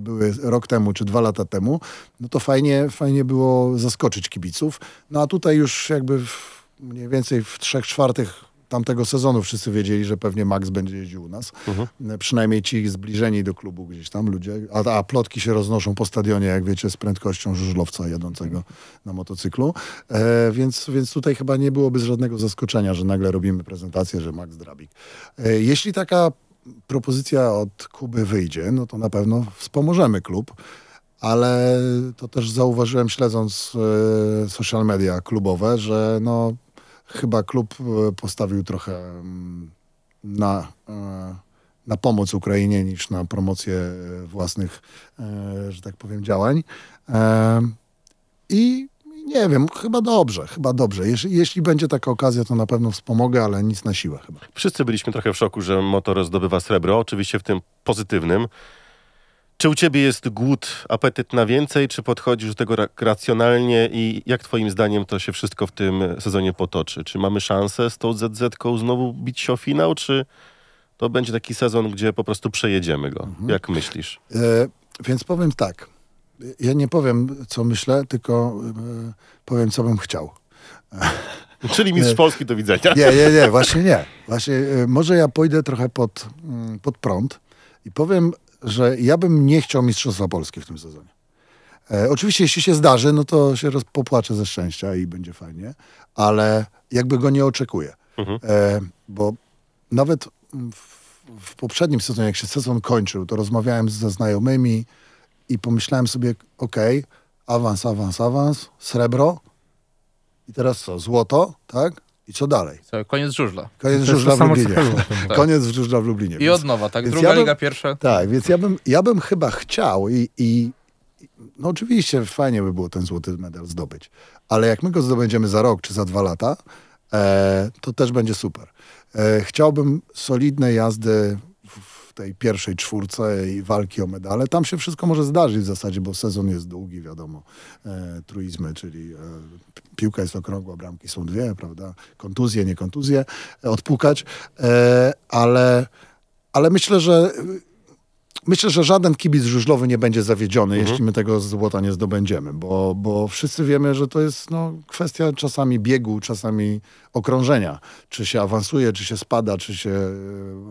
Speaker 3: były rok temu czy dwa lata temu, no to fajnie, fajnie było zaskoczyć kibiców. No a tutaj już jakby w, mniej więcej w trzech czwartych tamtego sezonu wszyscy wiedzieli, że pewnie Max będzie jeździł u nas. E, Przynajmniej ci zbliżeni do klubu gdzieś tam ludzie. A, a plotki się roznoszą po stadionie, jak wiecie, z prędkością żużlowca jadącego na motocyklu. E, więc, więc tutaj chyba nie byłoby żadnego zaskoczenia, że nagle robimy prezentację, że Max Drabik. E, jeśli taka propozycja od Kuby wyjdzie, no to na pewno wspomożemy klub. Ale to też zauważyłem śledząc e, social media klubowe, że no chyba klub e, postawił trochę mm, na, e, na pomoc Ukrainie niż na promocję własnych, e, że tak powiem, działań. I nie wiem, chyba dobrze, chyba dobrze. Jeśli, jeśli będzie taka okazja, to na pewno wspomogę, ale nic na siłę chyba.
Speaker 2: Wszyscy byliśmy trochę w szoku, że motor zdobywa srebro, oczywiście w tym pozytywnym. Czy u ciebie jest głód, apetyt na więcej, czy podchodzisz do tego ra- racjonalnie i jak twoim zdaniem to się wszystko w tym sezonie potoczy? Czy mamy szansę z tą ZZ-ką znowu bić się o finał, czy to będzie taki sezon, gdzie po prostu przejedziemy go? Jak myślisz?
Speaker 3: E, więc powiem tak. Ja nie powiem, co myślę, tylko e, powiem, co bym chciał. (laughs)
Speaker 2: Czyli mistrz
Speaker 3: Nie.
Speaker 2: Polski do widzenia.
Speaker 3: Nie, nie, nie, właśnie nie. Właśnie, y, może ja pójdę trochę pod, mm, pod prąd i powiem, że ja bym nie chciał Mistrzostwa Polski w tym sezonie. E, oczywiście, jeśli się zdarzy, no to się popłaczę ze szczęścia i będzie fajnie, ale jakby go nie oczekuję.
Speaker 2: Mhm.
Speaker 3: E, bo nawet w, w poprzednim sezonie, jak się sezon kończył, to rozmawiałem ze znajomymi i pomyślałem sobie, okej, awans, awans, awans, srebro i teraz co, złoto, tak? I co dalej?
Speaker 4: Co, Koniec żużla.
Speaker 3: Koniec żużla w Lublinie.
Speaker 4: Tak.
Speaker 3: Koniec żużla w Lublinie.
Speaker 4: I od nowa, tak?
Speaker 3: więc
Speaker 4: Druga
Speaker 3: ja bym-
Speaker 4: liga pierwsza.
Speaker 3: Tak, więc ja bym, ja bym chyba chciał i, i i- no oczywiście fajnie by było ten złoty medal zdobyć, ale jak my go zdobędziemy za rok czy za dwa lata, e, to też będzie super. E, chciałbym solidnej jazdy tej pierwszej czwórce i walki o medale. Tam się wszystko może zdarzyć w zasadzie, bo sezon jest długi, wiadomo. E, truizmy, czyli e, pi- piłka jest okrągła, bramki są dwie, prawda? Kontuzje, nie kontuzje, odpukać, e, ale, ale myślę, że Myślę, że żaden kibic żużlowy nie będzie zawiedziony, jeśli my tego złota nie zdobędziemy, bo, bo wszyscy wiemy, że to jest no, kwestia czasami biegu, czasami okrążenia. Czy się awansuje, czy się spada, czy się e,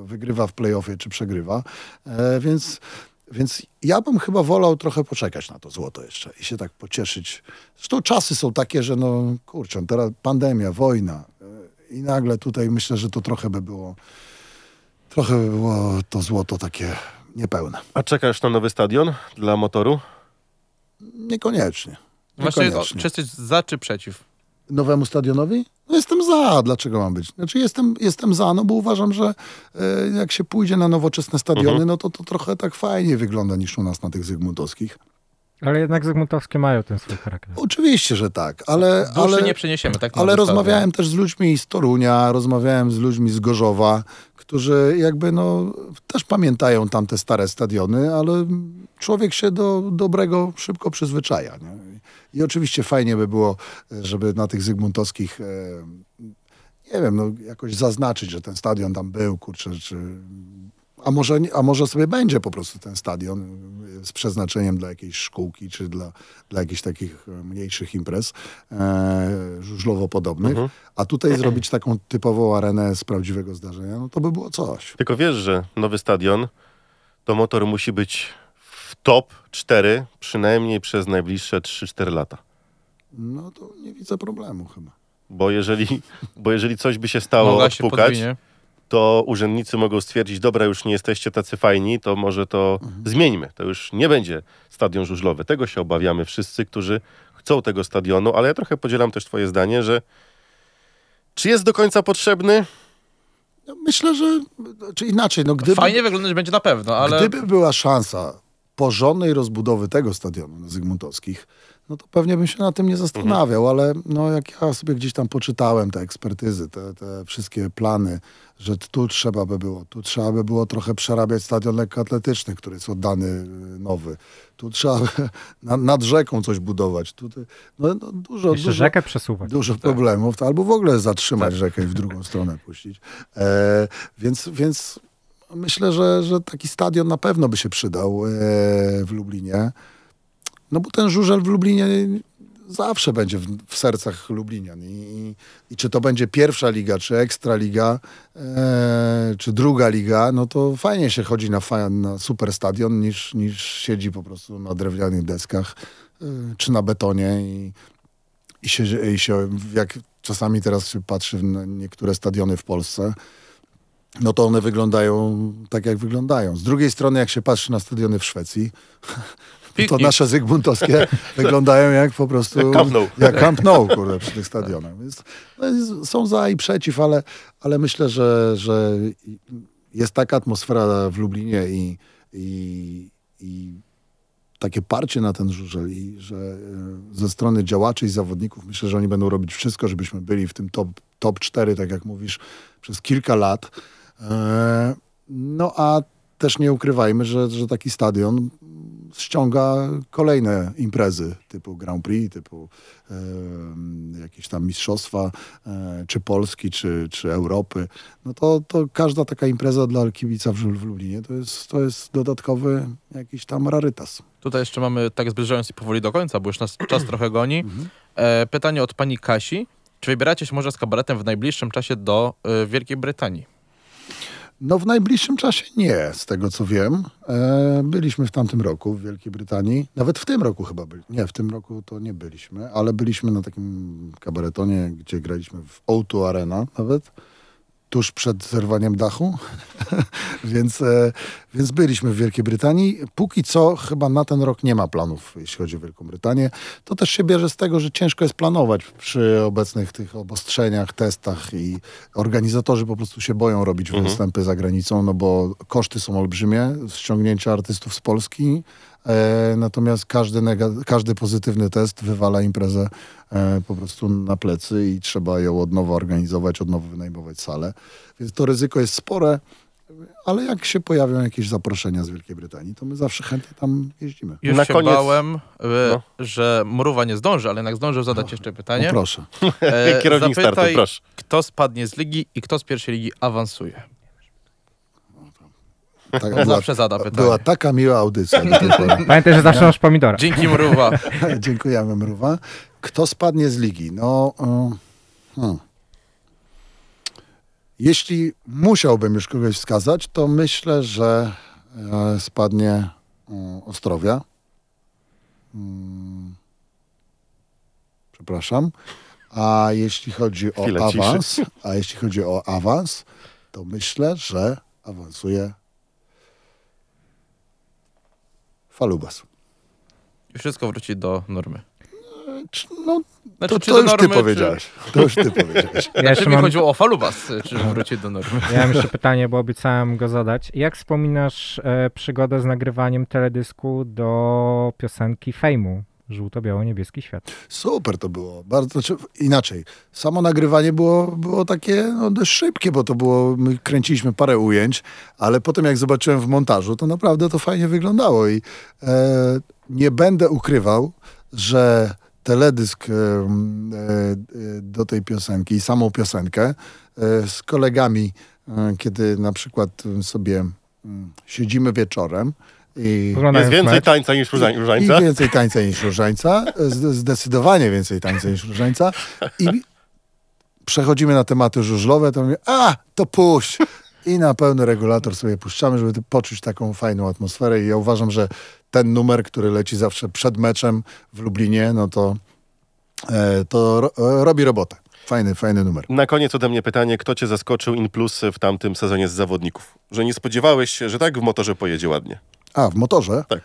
Speaker 3: wygrywa w playoffie, czy przegrywa. E, więc, więc ja bym chyba wolał trochę poczekać na to złoto jeszcze i się tak pocieszyć. Zresztą czasy są takie, że no kurczę, teraz pandemia, wojna e, i nagle tutaj myślę, że to trochę by było, trochę by było to złoto takie niepełne.
Speaker 2: A czekasz na nowy stadion dla motoru?
Speaker 3: Niekoniecznie.
Speaker 4: Właśnie,
Speaker 3: Niekoniecznie.
Speaker 4: czy jesteś za czy przeciw?
Speaker 3: Nowemu stadionowi? No jestem za. Dlaczego mam być? Znaczy jestem, jestem za, no bo uważam, że e, jak się pójdzie na nowoczesne stadiony,
Speaker 2: Mhm.
Speaker 3: no to to trochę tak fajnie wygląda niż u nas na tych zygmuntowskich.
Speaker 5: Ale jednak Zygmuntowskie mają ten swój charakter.
Speaker 3: Oczywiście, że tak, ale...
Speaker 4: Duszy
Speaker 3: ale...
Speaker 4: nie przeniesiemy, tak?
Speaker 3: Ale rozmawiałem też z ludźmi z Torunia, rozmawiałem z ludźmi z Gorzowa, którzy jakby no też pamiętają tamte stare stadiony, ale człowiek się do dobrego szybko przyzwyczaja. Nie? I oczywiście fajnie by było, żeby na tych zygmuntowskich, e, nie wiem, no jakoś zaznaczyć, że ten stadion tam był, kurczę, czy... A może, a może sobie będzie po prostu ten stadion e, z przeznaczeniem dla jakiejś szkółki, czy dla, dla jakichś takich e, mniejszych imprez e, żużlowo podobnych, a tutaj zrobić taką typową arenę z prawdziwego zdarzenia, no to by było coś.
Speaker 2: Tylko wiesz, że nowy stadion to motor musi być w top 4 przynajmniej przez najbliższe 3-4 lata.
Speaker 3: No to nie widzę problemu chyba.
Speaker 2: Bo jeżeli, bo jeżeli coś by się stało
Speaker 4: Noga się
Speaker 2: odpukać,
Speaker 4: podwinie.
Speaker 2: To urzędnicy mogą stwierdzić, dobra, już nie jesteście tacy fajni, to może to zmieńmy. To już nie będzie stadion żużlowy. Tego się obawiamy wszyscy, którzy chcą tego stadionu, ale ja trochę podzielam też twoje zdanie, że czy jest do końca potrzebny?
Speaker 3: No, myślę, że, czy inaczej, no gdyby,
Speaker 4: Fajnie wyglądać będzie na pewno, ale
Speaker 3: gdyby była szansa porządnej rozbudowy tego stadionu na Zygmuntowskich, no to pewnie bym się na tym nie zastanawiał, ale no jak ja sobie gdzieś tam poczytałem te ekspertyzy, te, te wszystkie plany, że tu trzeba by było, tu trzeba by było trochę przerabiać stadion lekkoatletyczny, który jest oddany y, nowy, tu trzeba by (laughs) na, nad rzeką coś budować, tu, no, no dużo,
Speaker 5: Jeszcze
Speaker 3: dużo,
Speaker 5: rzekę przesuwać.
Speaker 3: dużo problemów, to albo w ogóle zatrzymać rzekę i w drugą stronę puścić. E, więc, więc myślę, że, że taki stadion na pewno by się przydał e, w Lublinie. No bo ten żużel w Lublinie zawsze będzie w, w sercach Lublinian. I, i, I czy to będzie pierwsza liga, czy ekstra liga, e, czy druga liga, no to fajnie się chodzi na, na super stadion niż, niż siedzi po prostu na drewnianych deskach e, czy na betonie i, i się, i się, jak czasami teraz się patrzy na niektóre stadiony w Polsce, no to one wyglądają tak, jak wyglądają. Z drugiej strony, jak się patrzy na stadiony w Szwecji, (laughs) to nasze zygmuntowskie (laughs) wyglądają jak po prostu...
Speaker 2: Jak Camp Nou.
Speaker 3: Jak Camp Nou, kurde, przy tych stadionach. Więc no, są za i przeciw, ale, ale myślę, że, że jest taka atmosfera w Lublinie i, i, i takie parcie na ten żużel i że e, ze strony działaczy i zawodników myślę, że oni będą robić wszystko, żebyśmy byli w tym top, top 4, tak jak mówisz, przez kilka lat. E, No a też nie ukrywajmy, że, że taki stadion ściąga kolejne imprezy typu Grand Prix, typu e, jakieś tam mistrzostwa, e, czy Polski, czy, czy Europy. No to, to każda taka impreza dla kibica w, w Lublinie to jest, to jest dodatkowy jakiś tam rarytas.
Speaker 4: Tutaj jeszcze mamy, tak zbliżając się powoli do końca, bo już nas (clears throat) czas trochę goni. E, pytanie od pani Kasi. Czy wybieracie się może z kabaretem w najbliższym czasie do y, Wielkiej Brytanii?
Speaker 3: No w najbliższym czasie nie, z tego co wiem. E, byliśmy w tamtym roku w Wielkiej Brytanii. Nawet w tym roku chyba byli. Nie, w tym roku to nie byliśmy, ale byliśmy na takim kabaretonie, gdzie graliśmy w O2 Arena nawet. Tuż przed zerwaniem dachu, (laughs) więc, e, więc byliśmy w Wielkiej Brytanii. Póki co chyba na ten rok nie ma planów, jeśli chodzi o Wielką Brytanię. To też się bierze z tego, że ciężko jest planować przy obecnych tych obostrzeniach, testach i organizatorzy po prostu się boją robić występy za granicą, no bo koszty są olbrzymie, ściągnięcia artystów z Polski, natomiast każdy, nega- każdy pozytywny test wywala imprezę e, po prostu na plecy i trzeba ją od nowa organizować, od nowa wynajmować salę. Więc to ryzyko jest spore, ale jak się pojawią jakieś zaproszenia z Wielkiej Brytanii, to my zawsze chętnie tam jeździmy.
Speaker 4: Już
Speaker 2: Na
Speaker 4: się
Speaker 2: koniec-
Speaker 4: bałem, y,
Speaker 2: No.
Speaker 4: że Mruwa nie zdąży, ale jednak zdążył zadać jeszcze
Speaker 3: No
Speaker 4: pytanie.
Speaker 3: proszę.
Speaker 4: E, (laughs)
Speaker 2: Kierownik startu,
Speaker 4: zapytaj,
Speaker 2: proszę.
Speaker 4: kto spadnie z ligi i kto z pierwszej ligi awansuje.
Speaker 3: Tak,
Speaker 4: On
Speaker 3: była,
Speaker 4: zawsze zada pytanie.
Speaker 3: była taka miła audycja. (laughs)
Speaker 5: Pamiętaj, że zawsze masz pomidora.
Speaker 4: Dzięki Mruwa. (laughs)
Speaker 3: Dziękujemy, Mruwa. Kto spadnie z ligi? No, e, hmm. jeśli musiałbym już kogoś wskazać, to myślę, że e, spadnie e, Ostrowia. Mm. Przepraszam. A jeśli chodzi o
Speaker 2: Chwila ciszy.
Speaker 3: awans, a jeśli chodzi o awans, to myślę, że awansuje Falubas.
Speaker 4: I wszystko wróci do normy.
Speaker 3: Czy- No,
Speaker 4: Znaczy,
Speaker 3: to,
Speaker 4: czy
Speaker 3: to już ty
Speaker 4: normy, czy-
Speaker 3: powiedziałeś. To już ty powiedziałeś.
Speaker 5: Ja
Speaker 4: Znaczy mi
Speaker 5: mam,
Speaker 4: chodziło o Falubas, czy wróci do normy.
Speaker 5: ja mam jeszcze pytanie, bo obiecałem go zadać. Jak wspominasz e, przygodę z nagrywaniem teledysku do piosenki Fejmu? Żółto-biało-niebieski świat.
Speaker 3: Super to było. Bardzo, znaczy, inaczej. Samo nagrywanie było, było takie no, dość szybkie, bo to było, my kręciliśmy parę ujęć, ale potem jak zobaczyłem w montażu, to naprawdę to fajnie wyglądało i e, nie będę ukrywał, że teledysk e, e, do tej piosenki i samą piosenkę e, z kolegami, e, kiedy na przykład sobie mm, siedzimy wieczorem i
Speaker 5: Oglądając
Speaker 2: Jest więcej
Speaker 5: mecz,
Speaker 2: tańca niż różańca.
Speaker 3: I więcej tańca niż różańca. Zdecydowanie więcej tańca niż różańca. I przechodzimy na tematy żużlowe, to mówię, a, to puść. I na pełny regulator sobie puszczamy, żeby poczuć taką fajną atmosferę. I ja uważam, że ten numer, który leci zawsze przed meczem w Lublinie, no to, e, to ro, robi robotę. Fajny, fajny numer.
Speaker 2: Na koniec ode mnie pytanie, kto cię zaskoczył in plus w tamtym sezonie z zawodników? Że nie spodziewałeś się, że tak w motorze pojedzie ładnie.
Speaker 3: A, w motorze?
Speaker 2: Tak.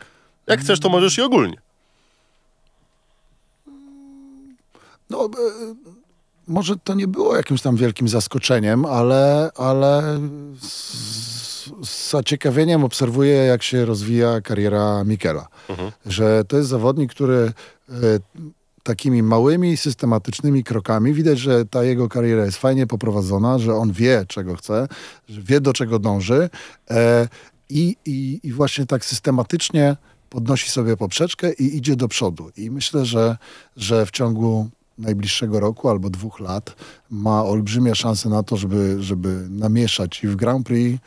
Speaker 2: Jak chcesz, to możesz i ogólnie.
Speaker 3: No, e, może to nie było jakimś tam wielkim zaskoczeniem, ale, ale z, z zaciekawieniem obserwuję, jak się rozwija kariera Mikela. Że to jest zawodnik, który e, takimi małymi, systematycznymi krokami widać, że ta jego kariera jest fajnie poprowadzona, że on wie, czego chce, że wie, do czego dąży e, i, i, i właśnie tak systematycznie podnosi sobie poprzeczkę i idzie do przodu. I myślę, że, że w ciągu najbliższego roku albo dwóch lat ma olbrzymie szanse na to, żeby, żeby namieszać i w Grand Prix,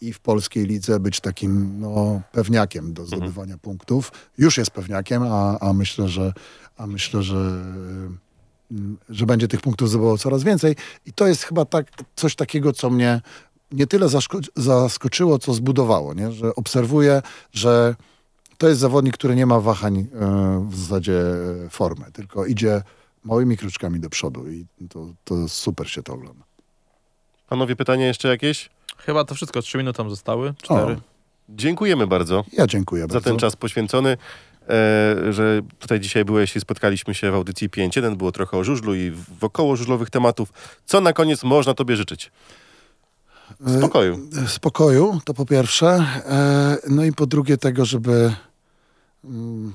Speaker 3: i w polskiej lidze być takim no, pewniakiem do zdobywania punktów. Już jest pewniakiem, a, a myślę, że, a myślę, że, mm, że będzie tych punktów zdobywał coraz więcej. I to jest chyba tak, coś takiego, co mnie nie tyle zaszko- zaskoczyło, co zbudowało. Nie? Że obserwuję, że to jest zawodnik, który nie ma wahań e, w zasadzie e, formy, tylko idzie małymi kroczkami do przodu i to, to super się to ogląda.
Speaker 2: Panowie, pytanie jeszcze jakieś?
Speaker 4: Chyba to wszystko, trzy minuty tam zostały, cztery.
Speaker 2: Dziękujemy bardzo
Speaker 3: Ja dziękuję
Speaker 2: za
Speaker 3: bardzo.
Speaker 2: ten czas poświęcony, e, że tutaj dzisiaj byłeś i spotkaliśmy się w audycji 5.1. Było trochę o żużlu i wokoło żużlowych tematów. Co na koniec można tobie życzyć? Spokoju.
Speaker 3: E, Spokoju, to po pierwsze. E, No i po drugie tego, żeby mm,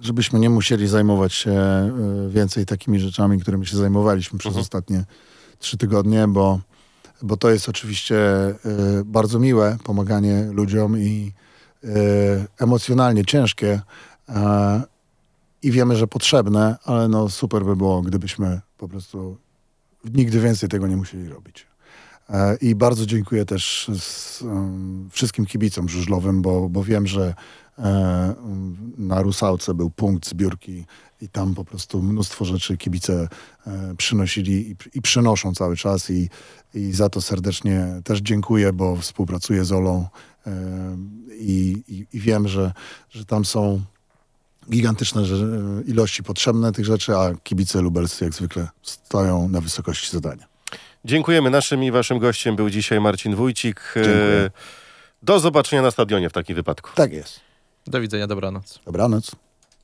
Speaker 3: żebyśmy nie musieli zajmować się e, więcej takimi rzeczami, którymi się zajmowaliśmy przez ostatnie trzy tygodnie, bo, bo to jest oczywiście bardzo miłe, pomaganie ludziom i emocjonalnie ciężkie i wiemy, że potrzebne, ale no super by było, gdybyśmy po prostu nigdy więcej tego nie musieli robić. E, I bardzo dziękuję też z, em, wszystkim kibicom żużlowym, bo, bo wiem, że e, na Rusałce był punkt zbiórki i tam po prostu mnóstwo rzeczy kibice e, przynosili i, i przynoszą cały czas i, i za to serdecznie też dziękuję, bo współpracuję z Olą e, i, i, wiem, że, że tam są gigantyczne że, ilości potrzebne tych rzeczy, a kibice lubelscy jak zwykle stoją na wysokości zadania.
Speaker 2: Dziękujemy. Naszym i waszym gościem był dzisiaj Marcin Wójcik. E,
Speaker 3: Dziękuję.
Speaker 2: Do zobaczenia na stadionie w takim wypadku.
Speaker 3: Tak jest.
Speaker 4: Do widzenia, dobranoc.
Speaker 3: Dobranoc.